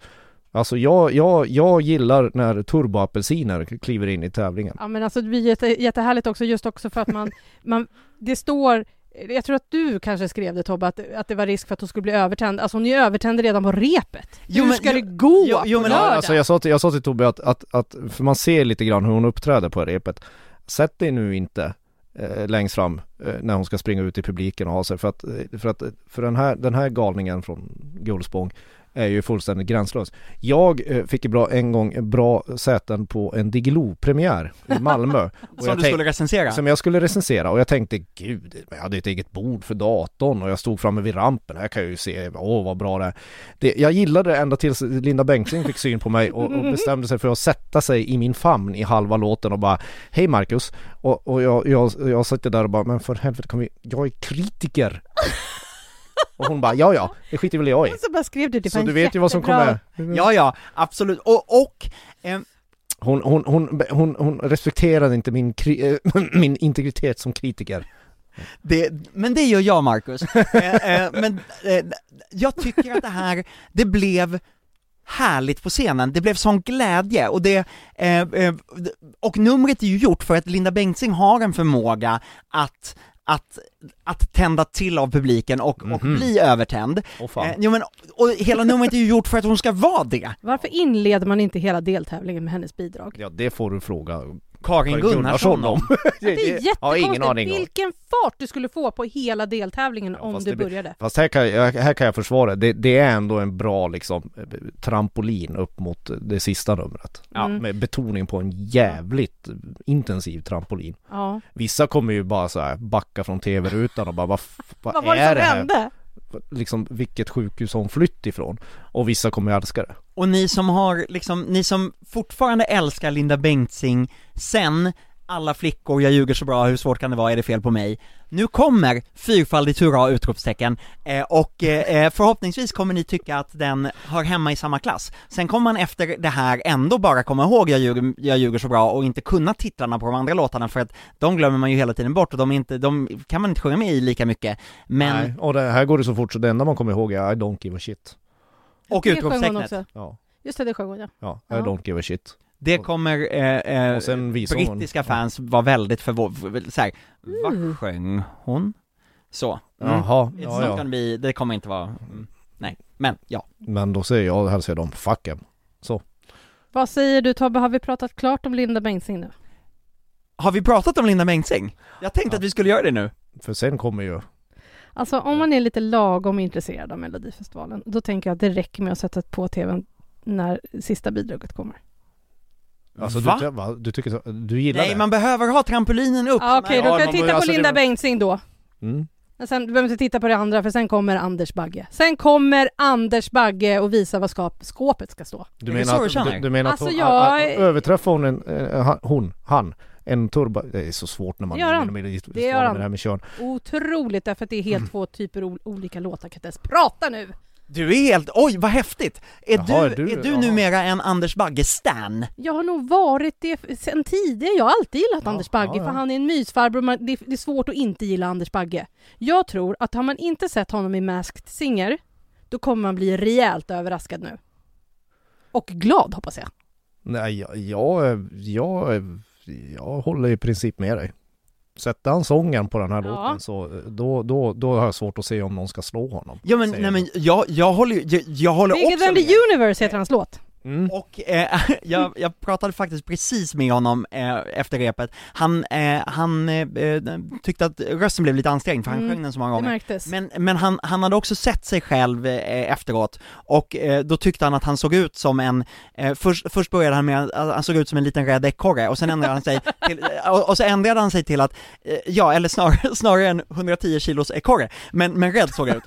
Alltså jag, jag, jag gillar när turboapelsiner kliver in i tävlingen. Ja men alltså det blir jätte, jättehärligt också just också för att man, [laughs] man det står jag tror att du kanske skrev det Tobbe, att, att det var risk för att hon skulle bli övertänd. Alltså hon är ju övertänd redan på repet. Jo, Hur men- ska jo- det gå jo- jo, på men- lördag? alltså jag sa till, jag sa till Tobbe att, att, att, för man ser lite grann hur hon uppträder på repet. Sätt dig nu inte eh, längst fram eh, när hon ska springa ut i publiken och ha sig. För att, eh, för att för den, här, den här galningen från Gullspång är ju fullständigt gränslös. Jag eh, fick bra, en gång bra säten på en Diggiloo-premiär i [laughs] Malmö. Och Som jag du skulle recensera? Som jag skulle recensera och jag tänkte gud, jag hade ett eget bord för datorn och jag stod framme vid rampen, här kan jag ju se, åh vad bra det är. Det, jag gillade det ända tills Linda Bengtzing fick syn på mig och, och bestämde sig för att sätta sig i min famn i halva låten och bara Hej Marcus! Och, och jag, jag, jag satt där och bara, men för helvete kan vi, jag är kritiker! Och hon bara, ja ja, det skiter väl jag i. Så bara skrev du det Så var du vet ju vad som jättebra. kommer. Ja, ja, absolut. Och, och eh, Hon, hon, hon, hon, hon respekterade inte min, kri, [laughs] min integritet som kritiker. Det, men det gör jag Marcus. [laughs] eh, eh, men eh, jag tycker att det här, det blev härligt på scenen, det blev sån glädje och det, eh, eh, och numret är ju gjort för att Linda Bengtzing har en förmåga att att, att tända till av publiken och, och Mhm. bli övertänd. Fan. Eh, jo, men, och hela numret är ju gjort för att hon ska vara det. Varför inleder man inte hela deltävlingen med hennes bidrag? Ja, det får du fråga Karin Gunnarsson om. [laughs] Det är jättekonstigt. aning om. Vilken fart du skulle få på hela deltävlingen Ja, om du det började. Fast här kan, jag, här kan jag försvara det. det är ändå en bra liksom trampolin upp mot det sista numret. Ja. Mm. Med betoning på en jävligt intensiv trampolin. Ja. Vissa kommer ju bara så här backa från tv-rutan och bara vad, vad, Vad var det är som det här? hände? Liksom vilket sjukhus hon flytt ifrån? Och vissa kommer älska det. Och ni som har liksom, ni som fortfarande älskar Linda Bengtzing sen alla flickor, jag ljuger så bra, hur svårt kan det vara, är det fel på mig? Nu kommer fyrfaldigt hurra utropstecken, eh, och eh, förhoppningsvis kommer ni tycka att den hör hemma i samma klass. Sen kommer man efter det här ändå bara komma ihåg jag ljuger, jag ljuger så bra och inte kunna titlarna på de andra låtarna för att de glömmer man ju hela tiden bort och de, inte, de kan man inte sjunga med i lika mycket. Men, Nej. Och det här går det så fort så det enda man kommer ihåg är I don't give a shit. och utropstecknet. Ja, Just det, det sjöng hon ja. ja, I Ja. don't give a shit. Det kommer, eh, eh, visar hon- brittiska fans var väldigt förvånade, såhär, Mm. vad sjöng hon? Så. Mm. Jaha, It's ja, not ja. be, det kommer inte vara, mm, nej, men ja. Men då säger jag, hälsar jag dem, fuck em. Vad säger du Tobbe, har vi pratat klart om Linda Bengtzing nu? Har vi pratat om Linda Bengtzing? Jag tänkte Ja. att vi skulle göra det nu. För sen kommer ju, Alltså om man är lite lagom intresserad av Melodifestivalen, då tänker jag att det räcker med att sätta på tvn när sista bidraget kommer. Alltså Va? du, va? du tycker så, du gillar Nej, det? man behöver ha trampolinen upp. Ja, Okej, ja, då kan jag titta på alltså, Linda det- Bengtzing då. Mm. Men sen, du behöver inte titta på det andra, för sen kommer Anders Bagge. Sen kommer Anders Bagge och visa vad skap, skåpet ska stå. Du menar, att, du, du menar Alltså, att hon, jag a- a- är- överträffar hon, en, han- hon, han, en turbo, det är så svårt när man gör han. med, med, Det gör han. med det här med kön. Otroligt, därför att det är helt två typer o- olika låtar. Jag kan inte ens prata nu! Du är helt, oj vad häftigt! Är Jaha, du, är du- är du jaha. numera en Anders Bagge-stan? Jag har nog varit det sen tidigare. Jag har alltid gillat Ja, Anders Bagge, ja, ja. för han är en mysfarbror. Man, det, det är svårt att inte gilla Anders Bagge. Jag tror att har man inte sett honom i Masked Singer, då kommer man bli rejält överraskad nu. Och glad, hoppas jag. Nej, jag, jag, jag, jag håller i princip med dig. Sätter han sången på den här Ja. låten så eh, då, då, då har jag svårt att se om någon ska slå honom. Ja men, nej men jag, jag håller jag, jag håller Bigger också than the med. universe heter hans låt. Mm. Och eh, [laughs] jag, jag pratade faktiskt precis med honom eh, efter repet, han, eh, han eh, eh, tyckte att rösten blev lite ansträngd för han Mm, sjöng den så många gånger. Men, men han, han hade också sett sig själv eh, efteråt, och då tyckte han att han såg ut som en, först, först började han med att han såg ut som en liten rädd ekorre, och sen ändrade han sig [laughs] till, och, och så ändrade han sig till att, ja eller snarare, snarare en 110 kilos ekorre, men, men rädd såg han ut.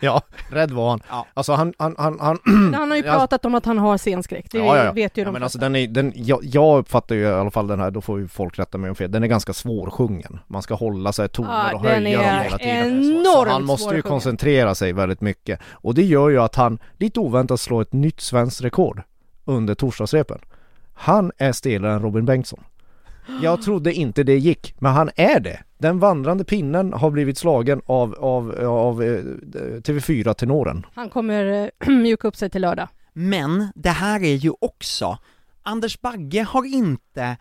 Ja, rädd var han. Ja. Alltså han, han, han, han han har ju [clears throat] pratat om att han har scenskräck, det Ja, ja, ja. vet ju Ja, de men alltså den är, den, jag, jag uppfattar ju i alla fall den här, då får ju folk rätta mig om fel, den är ganska svårsjungen. Man ska hålla sig toner Ja, och höja dem hela tiden. enormt så han måste ju koncentrera sig väldigt mycket. Och det gör ju att han lite oväntat slår ett nytt svenskt rekord under torsdagsrepen. Han är stelare än Robin Bengtsson. Jag trodde inte det gick, men han är det. Den vandrande pinnen har blivit slagen av, av, av eh, TV4-tenoren. Han kommer eh, [clears throat] mjuka upp sig till lördag. Men det här är ju också, Anders Bagge har inte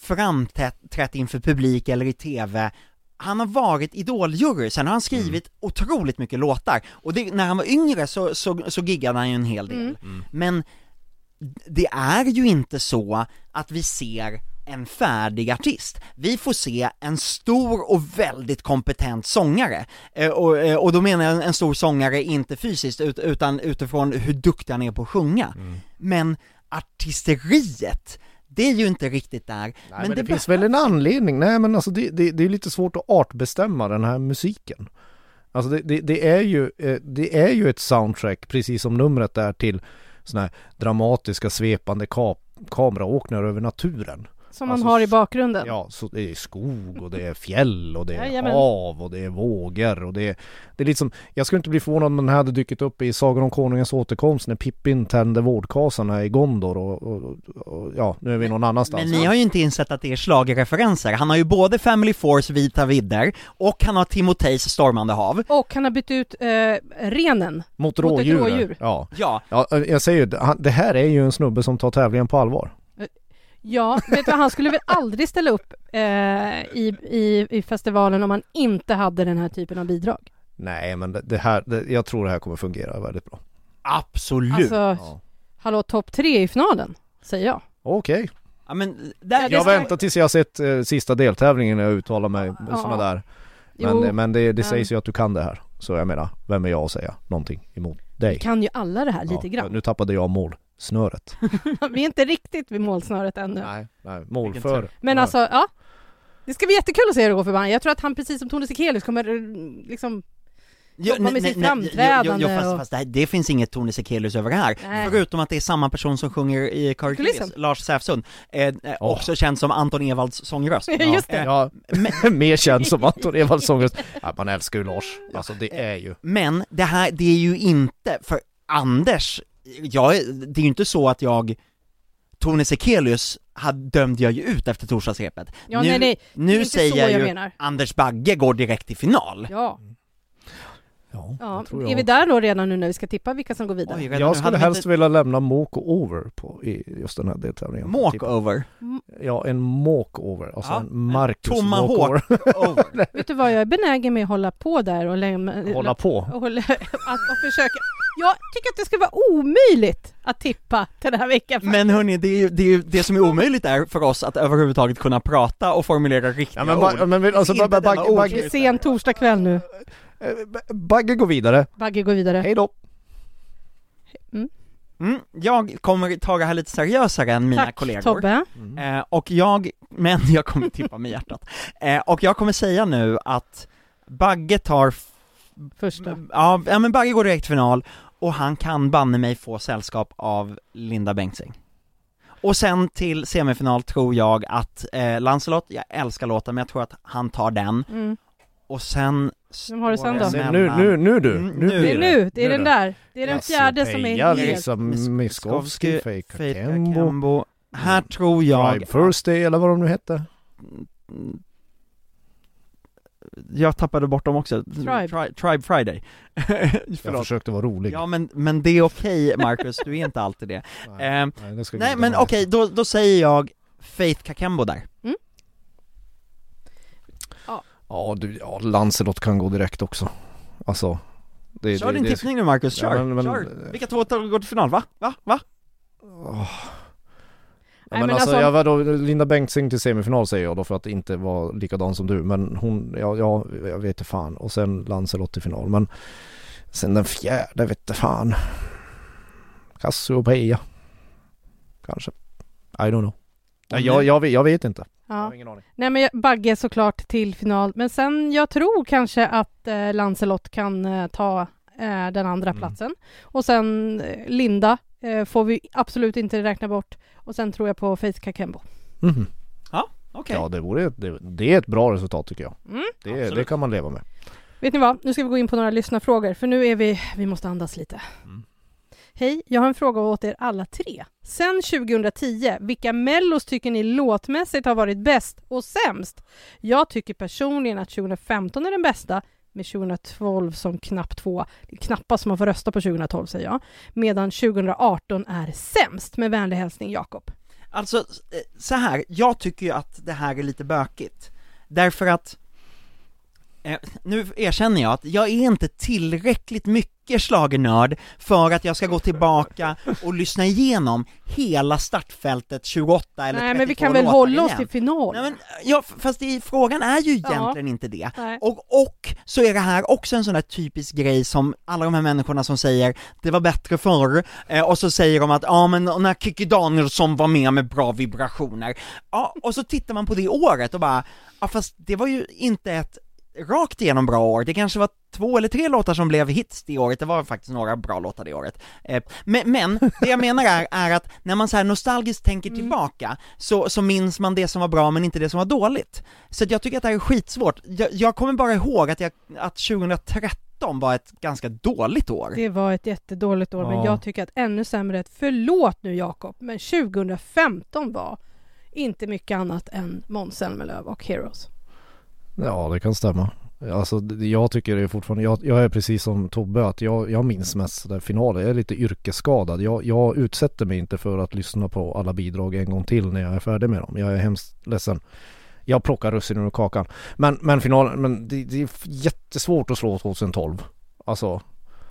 framträtt inför publik eller i TV han har varit idoljury, sen har han skrivit otroligt mycket låtar, och det, när han var yngre så, så, så giggade han ju en hel del. Mm. Men det är ju inte så att vi ser en färdig artist. Vi får se en stor och väldigt kompetent sångare. Eh, och, eh, och då menar jag en stor sångare inte fysiskt, ut, utan utifrån hur duktig han är på att sjunga. Men artisteriet, det är ju inte riktigt där. Nej, men, det, finns behövs. väl en anledning. Nej men alltså det, det, det är lite svårt att artbestämma den här musiken. Alltså det, det, det, är ju, eh, det är ju ett soundtrack precis som numret är till sådana här dramatiska svepande ka kameraåkningar över naturen. Som Alltså, man har i bakgrunden. Ja, så det är skog och det är fjäll och det är Jajamän. hav och det är vågor och det är, det är liksom, jag skulle inte bli förvånad om den här hade dykt upp i Sagan om Konungens återkomst när Pippin tände vårdkasarna i Gondor och, och, och, ja, nu är vi någon annanstans. Men ni har ju inte insett att det är schlagerreferenser. Han har ju både Family Force Vita vidder, och han har Timotejs Stormande hav. Och han har bytt ut eh, renen. Mot Mot ett rådjur. Ja. Ja, ja, jag säger ju, det här är ju en snubbe som tar tävlingen på allvar. Ja, vet du, han skulle väl aldrig ställa upp eh, i, i, i festivalen om han inte hade den här typen av bidrag. Nej, men det, här, det, jag tror det här kommer fungera väldigt bra. absolut. Alltså, Ja. hallå, topp tre i finalen, säger jag. Okej, ja, men där, jag ska- väntar tills jag har sett eh, sista deltävlingen när jag uttalar mig Ja. sådana där. Jo, Men, men det, det men- sägs ju att du kan det här. Så jag menar, vem är jag att säga någonting emot dig? kan ju alla det här lite Ja, grann. Nu tappade jag målsnöret. [laughs] Vi är inte riktigt vid målsnöret ännu. nej, nej, målför. Men Ja. alltså, ja. Det ska bli jättekul att se hur det går för Bange. Jag tror att han precis som Tone Sekelius kommer eh, liksom Ja, jobba med nej, sitt nej, framträdande Jo, jo, fast, och- fast det, här, det finns inget Tone Sekelius över det här. Nej. Förutom att det är samma person som sjunger i. Kuliss, Lars Säfsund, eh, eh, Åh. också känd som Anton Ewalds sångröst. [laughs] Just det. Ja, [laughs] mer känd som Anton Ewalds sångröst. Ja, man älskar ju Lars. Alltså det är ju. Men det här, det är ju inte, för Anders, jag, det är ju inte så att jag Tone Sekelius hade, dömde jag ju ut efter torsdagsrepet. Ja, nu, nej, nej. Nu säger jag jag ju menar. Anders Bagge går direkt till final. Ja. Ja, Ja, är vi där då redan nu när vi ska tippa vilka som går vidare? Oj, Jag skulle helst inte- vilja lämna walk-over på i just den här deltävlingen. Walkover? Ja, en walk-over. Alltså Ja, en Marcus Tomahawk. walk-over. Over. [laughs] Vet du vad, jag är benägen med att hålla på där och lämna... Hålla på. och, hålla, att, och försöka... Jag tycker att det ska vara omöjligt att tippa den här veckan. Men hörni, det, är ju, det, är ju, det som är omöjligt är för oss att överhuvudtaget kunna prata och formulera riktiga Ja men, ord. ba, men alltså, ba, ba, Bagge, ord. Det är sen torsdag kväll nu. Eh, Bagge går vidare. Bagge går vidare. Hej då. Mm, jag kommer ta det här lite seriösare än mina Tack kollegor. Tobbe. Eh, och jag, men jag kommer tippa med hjärtat. Eh, och jag kommer säga nu att Bagge tar, Första. ja, ja men Bagge går direkt final, och han kan banne mig få sällskap av Linda Bengtzing. Och sen till semifinal tror jag att eh, Lancelot, jag älskar låten men jag tror att han tar den, Mm. Och sen Vem har du sen då? nu, nu, nu du. Mm, Nu nu. Det är nu, det är Nu den där. Det är den fjärde som är helt... Lisa Miskovsky, Fake Faith Akembo. Här tror jag Tribe First Day eller vad de nu hette. Mm. Jag tappade bort dem också, Tribe. Tri- Tribe Friday [laughs] Jag försökte vara rolig. Ja men, men det är okej Marcus, du är inte alltid det [laughs] Nej, Ehm, nej, Nej men okej, då, då säger jag Faith Kakembo där Ja, du, ja, Lancelot kan gå direkt också. Alltså. Det, Kör det, din det, tippning nu Marcus, Ja, kör! men- men- kör. Vilka två tar- går till final? Va? Va? Va? Åh. Ja, Nej, men, men alltså, alltså- jag var då, Linda Bengtzing till semifinal säger jag då för att inte vara likadan som du men hon, ja, ja jag vet inte fan och sen Lancelot till final men sen den fjärde vet inte fan Cassiopeia Kanske I don't know Nej, jag, jag, vet- jag vet inte Jag Ja. har ingen aning Nej men jag- Bagge såklart till final, men sen jag tror kanske att eh, Lancelot kan eh, ta eh, den andra Mm. platsen. Och sen eh, Linda eh, får vi absolut inte räkna bort. Och sen tror jag på Faith Kakembo. Mhm. Okej Ja det vore det, det är ett bra resultat tycker jag Mm. det, det kan man leva med Vet ni vad? Nu ska vi gå in på några lyssnarfrågor, för nu är vi, vi måste andas lite. Mm. Hej, jag har en fråga åt er alla tre. Sen 2010, vilka mellos tycker ni låtmässigt har varit bäst och sämst? Jag tycker personligen att 2015 är den bästa, med 2012 som knapp två. Det är knappast man får rösta på 2012 säger jag. Medan 2018 är sämst. Med vänlig hälsning Jakob. Alltså, eh, så här, jag tycker ju att det här är lite bökigt Därför att eh, Nu erkänner jag att jag är inte tillräckligt mycket schlagernörd för att jag ska gå tillbaka och lyssna igenom hela startfältet 28 eller 32 Nej men vi kan väl hålla oss till final? Nej men, ja, fast det, frågan är ju Ja. egentligen inte det. Nej. Och, och så är det här också en sån där typisk grej som alla de här människorna som säger det var bättre förr, eh, och så säger de att ja men när Kikki Danielsson var med med bra vibrationer, ja och så tittar man på det året och bara, ja fast det var ju inte ett rakt igenom bra år, det kanske var två eller tre låtar som blev hits det året, det var faktiskt några bra låtar det året. Eh, men, men det jag menar är, är att när man så här nostalgiskt tänker Mm. tillbaka, så, så minns man det som var bra men inte det som var dåligt. Så att jag tycker att det här är skitsvårt. Jag, jag kommer bara ihåg att, jag, att 2013 var ett ganska dåligt år. Det var ett jättedåligt år, men Ja. jag tycker att ännu sämre, ett förlåt nu Jakob, men 2015 var inte mycket annat än Måns Zelmerlöw och Heroes. Ja det kan stämma Alltså jag tycker det är fortfarande, jag, jag är precis som Tobbe att jag, jag minns mest där finaler, jag är lite yrkesskadad. Jag, jag utsätter mig inte för att lyssna på alla bidrag en gång till när jag är färdig med dem. Jag är hemskt ledsen. Jag plockar russinen ur kakan. Men, men finalen, men det, det är jättesvårt att slå 2012. Alltså,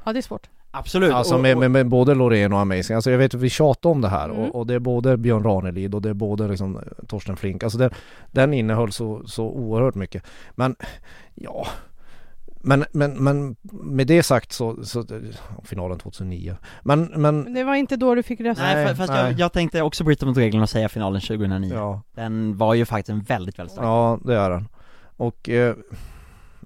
Ja, det är svårt. Absolut. alltså med, med, med både Loreen och Amazing. Alltså jag vet att vi tjatar om det här Mm. och, och det är både Björn Ranelid och det är både liksom eh, Torsten Flink. Alltså den, den innehöll så, så oerhört mycket. Men ja, men, men, men med det sagt så, så finalen 2009. Men, men det var inte då du fick rösta. nej, Nej, fa- fast nej. Jag, jag tänkte också bryta mot reglerna och säga finalen 2009. ja, Den var ju faktiskt en väldigt, väldigt stark. ja det är den. Och eh,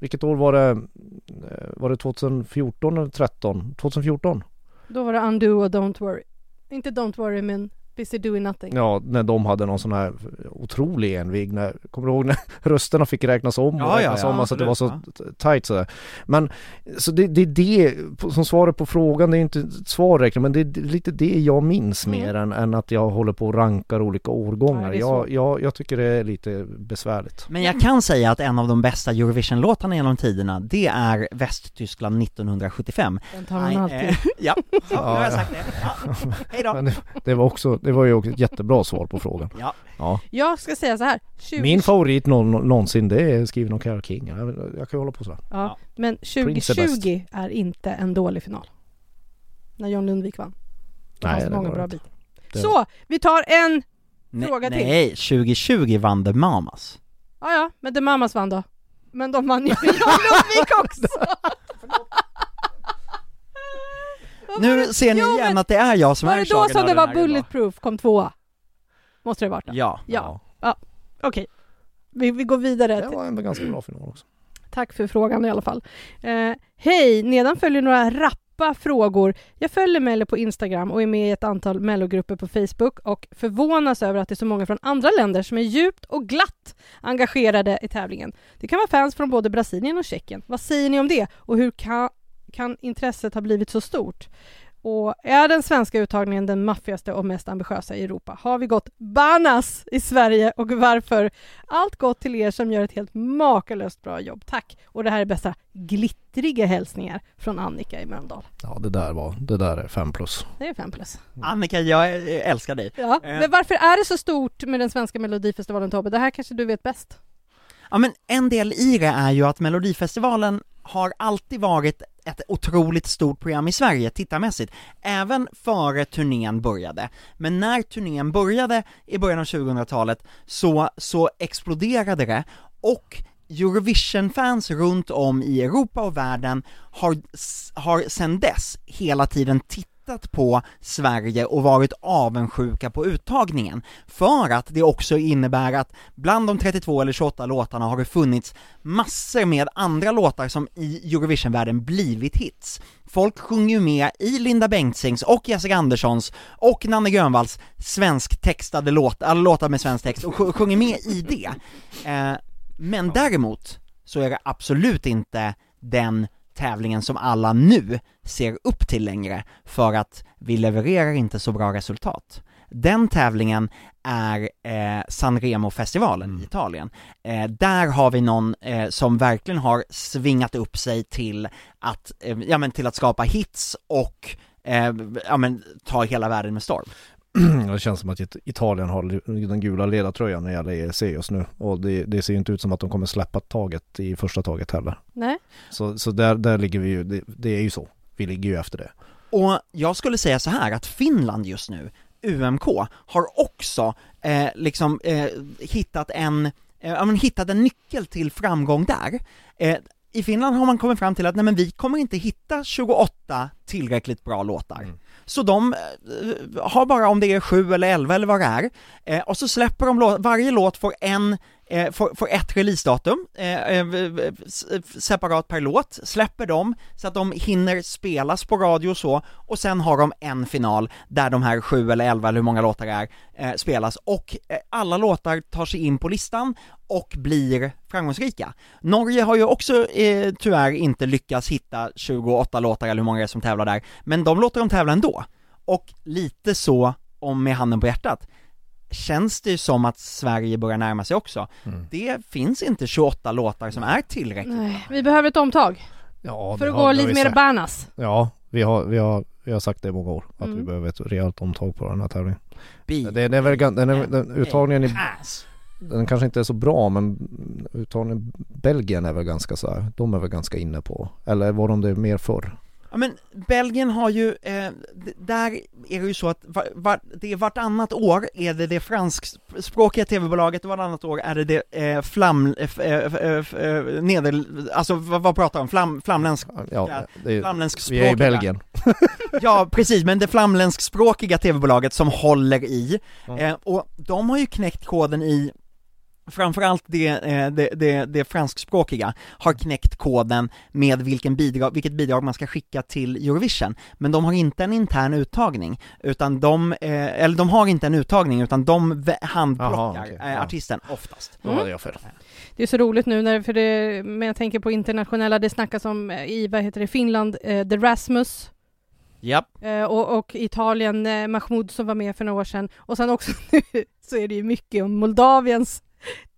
vilket år var det? Eh, var det 2014 eller 13? 2014? Då var det Undo och Don't Worry. Inte Don't Worry, men Busy doing nothing. Ja, när de hade någon sån här otrolig envig, när, kommer du ihåg när [laughs] rösterna fick räknas om och Ja, ja, räknas ja, om, alltså det var så tight sådär. Men, så det, det är det, som svaret på frågan, det är inte ett svar räknar, men det är lite det jag minns Mm. mer än, än att jag håller på och rankar olika årgångar. Är jag, jag, jag tycker det är lite besvärligt. Men jag kan säga att en av de bästa Eurovision-låtarna genom tiderna, det är Västtyskland 1975. Den tar man alltid. eh, [laughs] ja, så, nu har Ja, jag sagt det. Ja. [laughs] Hej då. Det, det, var också, det var ju också ett jättebra svar på frågan. Ja. Ja. Jag ska säga så här. 20, Min favorit nå- någonsin det är skriven av Carole King. Jag, jag kan ju hålla på sådär. Ja, men Prince är bäst. 2020 är inte en dålig final. När John Lundvik vann. Det Nej, det många var bra bitar. Det Så, vi tar en, Nej, Fråga till. nej, 2020 vann The Mamas. ja ja, men The Mamas vann då. Men de vann ju [laughs] John Lundvik också! [laughs] Var Nu det- ser ni Jo, igen men att det är jag som Var är det då som det var. Bulletproof kom tvåa? Måste det ha varit då? Ja. Ja. Okej. Vi, vi går vidare. Det var en ganska bra final också. Tack för frågan i alla fall. Eh, Hej! Nedan följer några rappa frågor. Jag följer Mello på Instagram och är med i ett antal Mellogrupper på Facebook och förvånas över att det är så många från andra länder som är djupt och glatt engagerade i tävlingen. Det kan vara fans från både Brasilien och Tjeckien. Vad säger ni om det? Och hur kan, kan intresset ha blivit så stort? Och är den svenska uttagningen den maffigaste och mest ambitiösa i Europa? Har vi gått banas i Sverige och varför? Allt gott till er som gör ett helt makalöst bra jobb. Tack! Och det här är bästa glittriga hälsningar från Annika i Mölndal. Ja det där var, det där är fem plus. Det är fem plus. Annika, jag älskar dig. Ja. Eh. Men varför är det så stort med den svenska melodifestivalen Tobbe? Det här kanske du vet bäst? Ja men en del i det är ju att Melodifestivalen har alltid varit ett otroligt stort program i Sverige tittarmässigt, även före turnén började. Men när turnén började i början av 2000-talet så, så exploderade det och Eurovision-fans runt om i Europa och världen har, har sedan dess hela tiden tittat på Sverige och varit avundsjuka på uttagningen. För att det också innebär att bland de 32 eller 28 låtarna har det funnits massor med andra låtar som i Eurovision-världen blivit hits. Folk sjunger ju med i Linda Bengtzings och Jessica Anderssons och Nanne Grönvalls svensktextade låtar, alla låtar med svensk text och sjunger med i det. Eh, men däremot så är det absolut inte den tävlingen som alla nu ser upp till längre för att vi levererar inte så bra resultat. Den tävlingen är eh, Sanremo-festivalen i Italien. Eh, där har vi någon eh, som verkligen har svingat upp sig till att, eh, ja men till att skapa hits och eh, ja men ta hela världen med storm. [clears throat] Det känns som att It- Italien har den gula ledartröjan när det gäller ESC just nu. Och det, det ser ju inte ut som att de kommer släppa taget i första taget heller. Nej? Så, så där, där ligger vi ju, det, det är ju så. Vi ligger ju efter det. Och jag skulle säga så här att Finland just nu, UMK, har också eh, liksom eh, hittat en, eh, hittat en nyckel till framgång där. Eh, I Finland har man kommit fram till att nej men vi kommer inte hitta 28 tillräckligt bra låtar. Mm. Så de eh, har bara om det är 7 eller 11 eller vad det är, eh, och så släpper de låt, varje låt får en eh, får, får ett releasedatum, eh, eh separat per låt, släpper dem så att de hinner spelas på radio och så, och sen har de en final där de här sju eller elva eller hur många låtar det är, eh, spelas, och eh, alla låtar tar sig in på listan och blir framgångsrika. Norge har ju också eh, tyvärr inte lyckats hitta 28 låtar eller hur många det är som tävlar där, men de låter dem tävla ändå. Och lite så, om med handen på hjärtat, känns det ju som att Sverige börjar närma sig också. Mm. Det finns inte 28 låtar som är tillräckligt. Nej. Vi behöver ett omtag Ja, för det att har- gå lite mer banas. Ja, vi har, vi har, vi har sagt det i många år. Att Mm. vi behöver ett rejält omtag på den här tävlingen. Det, det är väl, den, är, den uttagningen i, den kanske inte är så bra men uttagningen i Belgien är väl ganska så här, de är väl ganska inne på, eller var de det mer förr? Ja men Belgien har ju, eh, där är det ju så att var, var, det är vartannat år är det det franskspråkiga tv-bolaget och vartannat år är det det eh, flam, eh, eh, eh, eh, neder, alltså vad, vad pratar de? Flam, flamländsk, Ja, det är, flamländskspråkiga vi är i Belgien. [laughs] Ja precis, men det flamländskspråkiga tv-bolaget som håller i, och de har ju knäckt koden i framförallt det, eh, det, det, det franskspråkiga, har knäckt koden med vilken bidrag, vilket bidrag man ska skicka till Eurovision. Men de har inte en intern uttagning, utan de, eh, eller de har inte en uttagning, utan de handplockar Jaha, okej, eh, ja. artisten oftast. Då hade jag fel. Det är så roligt nu när, för det, men jag tänker på internationella, det snackas om i, vad heter det, Finland, eh, The Rasmus, eh, och, och Italien, Mahmoud som var med för några år sedan, och sen också [laughs] nu så är det ju mycket om Moldaviens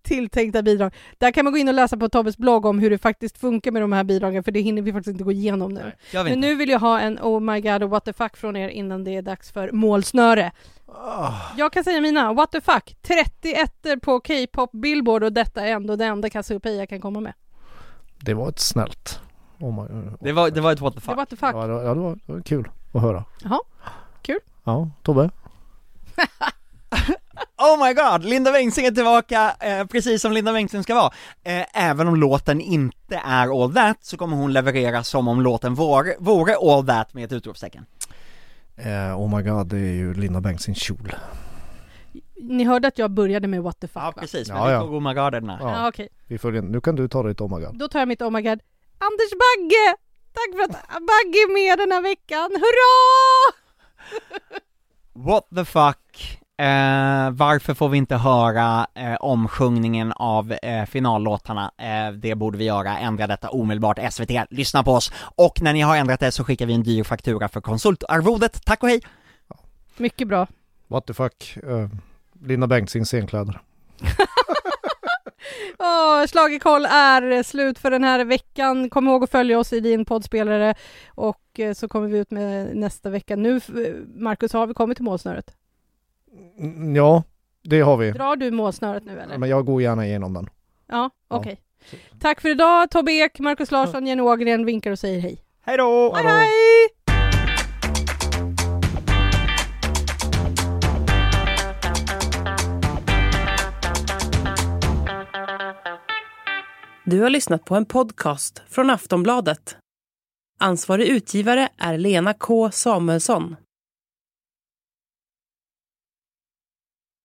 tilltänkta bidrag. Där kan man gå in och läsa på Tobbes blogg om hur det faktiskt funkar med de här bidragen, för det hinner vi faktiskt inte gå igenom nu. Nej. Jag vet Men inte. nu vill jag ha en Oh my god och what the fuck från er innan det är dags för målsnöre. Ah, Jag kan säga mina, what the fuck, 31 på K-pop Billboard och detta är ändå det enda Cassiopeia jag kan komma med. det var ett snällt. Oh my, Det var, det var ett what the Det fuck. var what the fuck. Ja, det var, ja, det var, det var kul att höra. Jaha, kul. Ja, Tobbe? Oh my god, Linda Bengtzing är tillbaka, eh, precis som Linda Bengtzing ska vara. Eh, även om låten inte är all that, så kommer hon leverera som om låten vore, vore all that med ett utropstecken. Eh, oh my god, det är ju Linda Bengtzings kjol. Ni hörde att jag började med what the fuck Ja va? precis, men Ja, vi ja. tog oh my god den här. Ja. Ja, okej. Vi följer, nu kan du ta ditt oh my god. Då tar jag mitt oh my god. Anders Bagge! Tack för att Bagge är med den här veckan. Hurra! What the fuck, eh, varför får vi inte höra eh, omsjungningen av eh, finallåtarna? Eh, det borde vi göra, ändra detta omedelbart, SVT, lyssna på oss! Och när ni har ändrat det så skickar vi en dyr faktura för konsultarvodet, tack och hej! Mycket bra. What the fuck. Eh, Linda Bengtzings scenkläder. [laughs] Åh, Schlagerkoll är slut för den här veckan. Kom ihåg att följa oss i din poddspelare och eh, så kommer vi ut med nästa vecka. Nu, eh, Marcus, har vi kommit till målsnöret? Mm, Ja, det har vi. Drar du målsnöret nu eller? Men jag går gärna igenom den. Ja, Ja. okej. Tack för idag, Tobbe Ek, Marcus Larsson, Jenny Ågren vinkar och säger hej. Hej då! Hej, hej! Du har lyssnat på en podcast från Aftonbladet. Ansvarig utgivare är Lena K Samuelsson.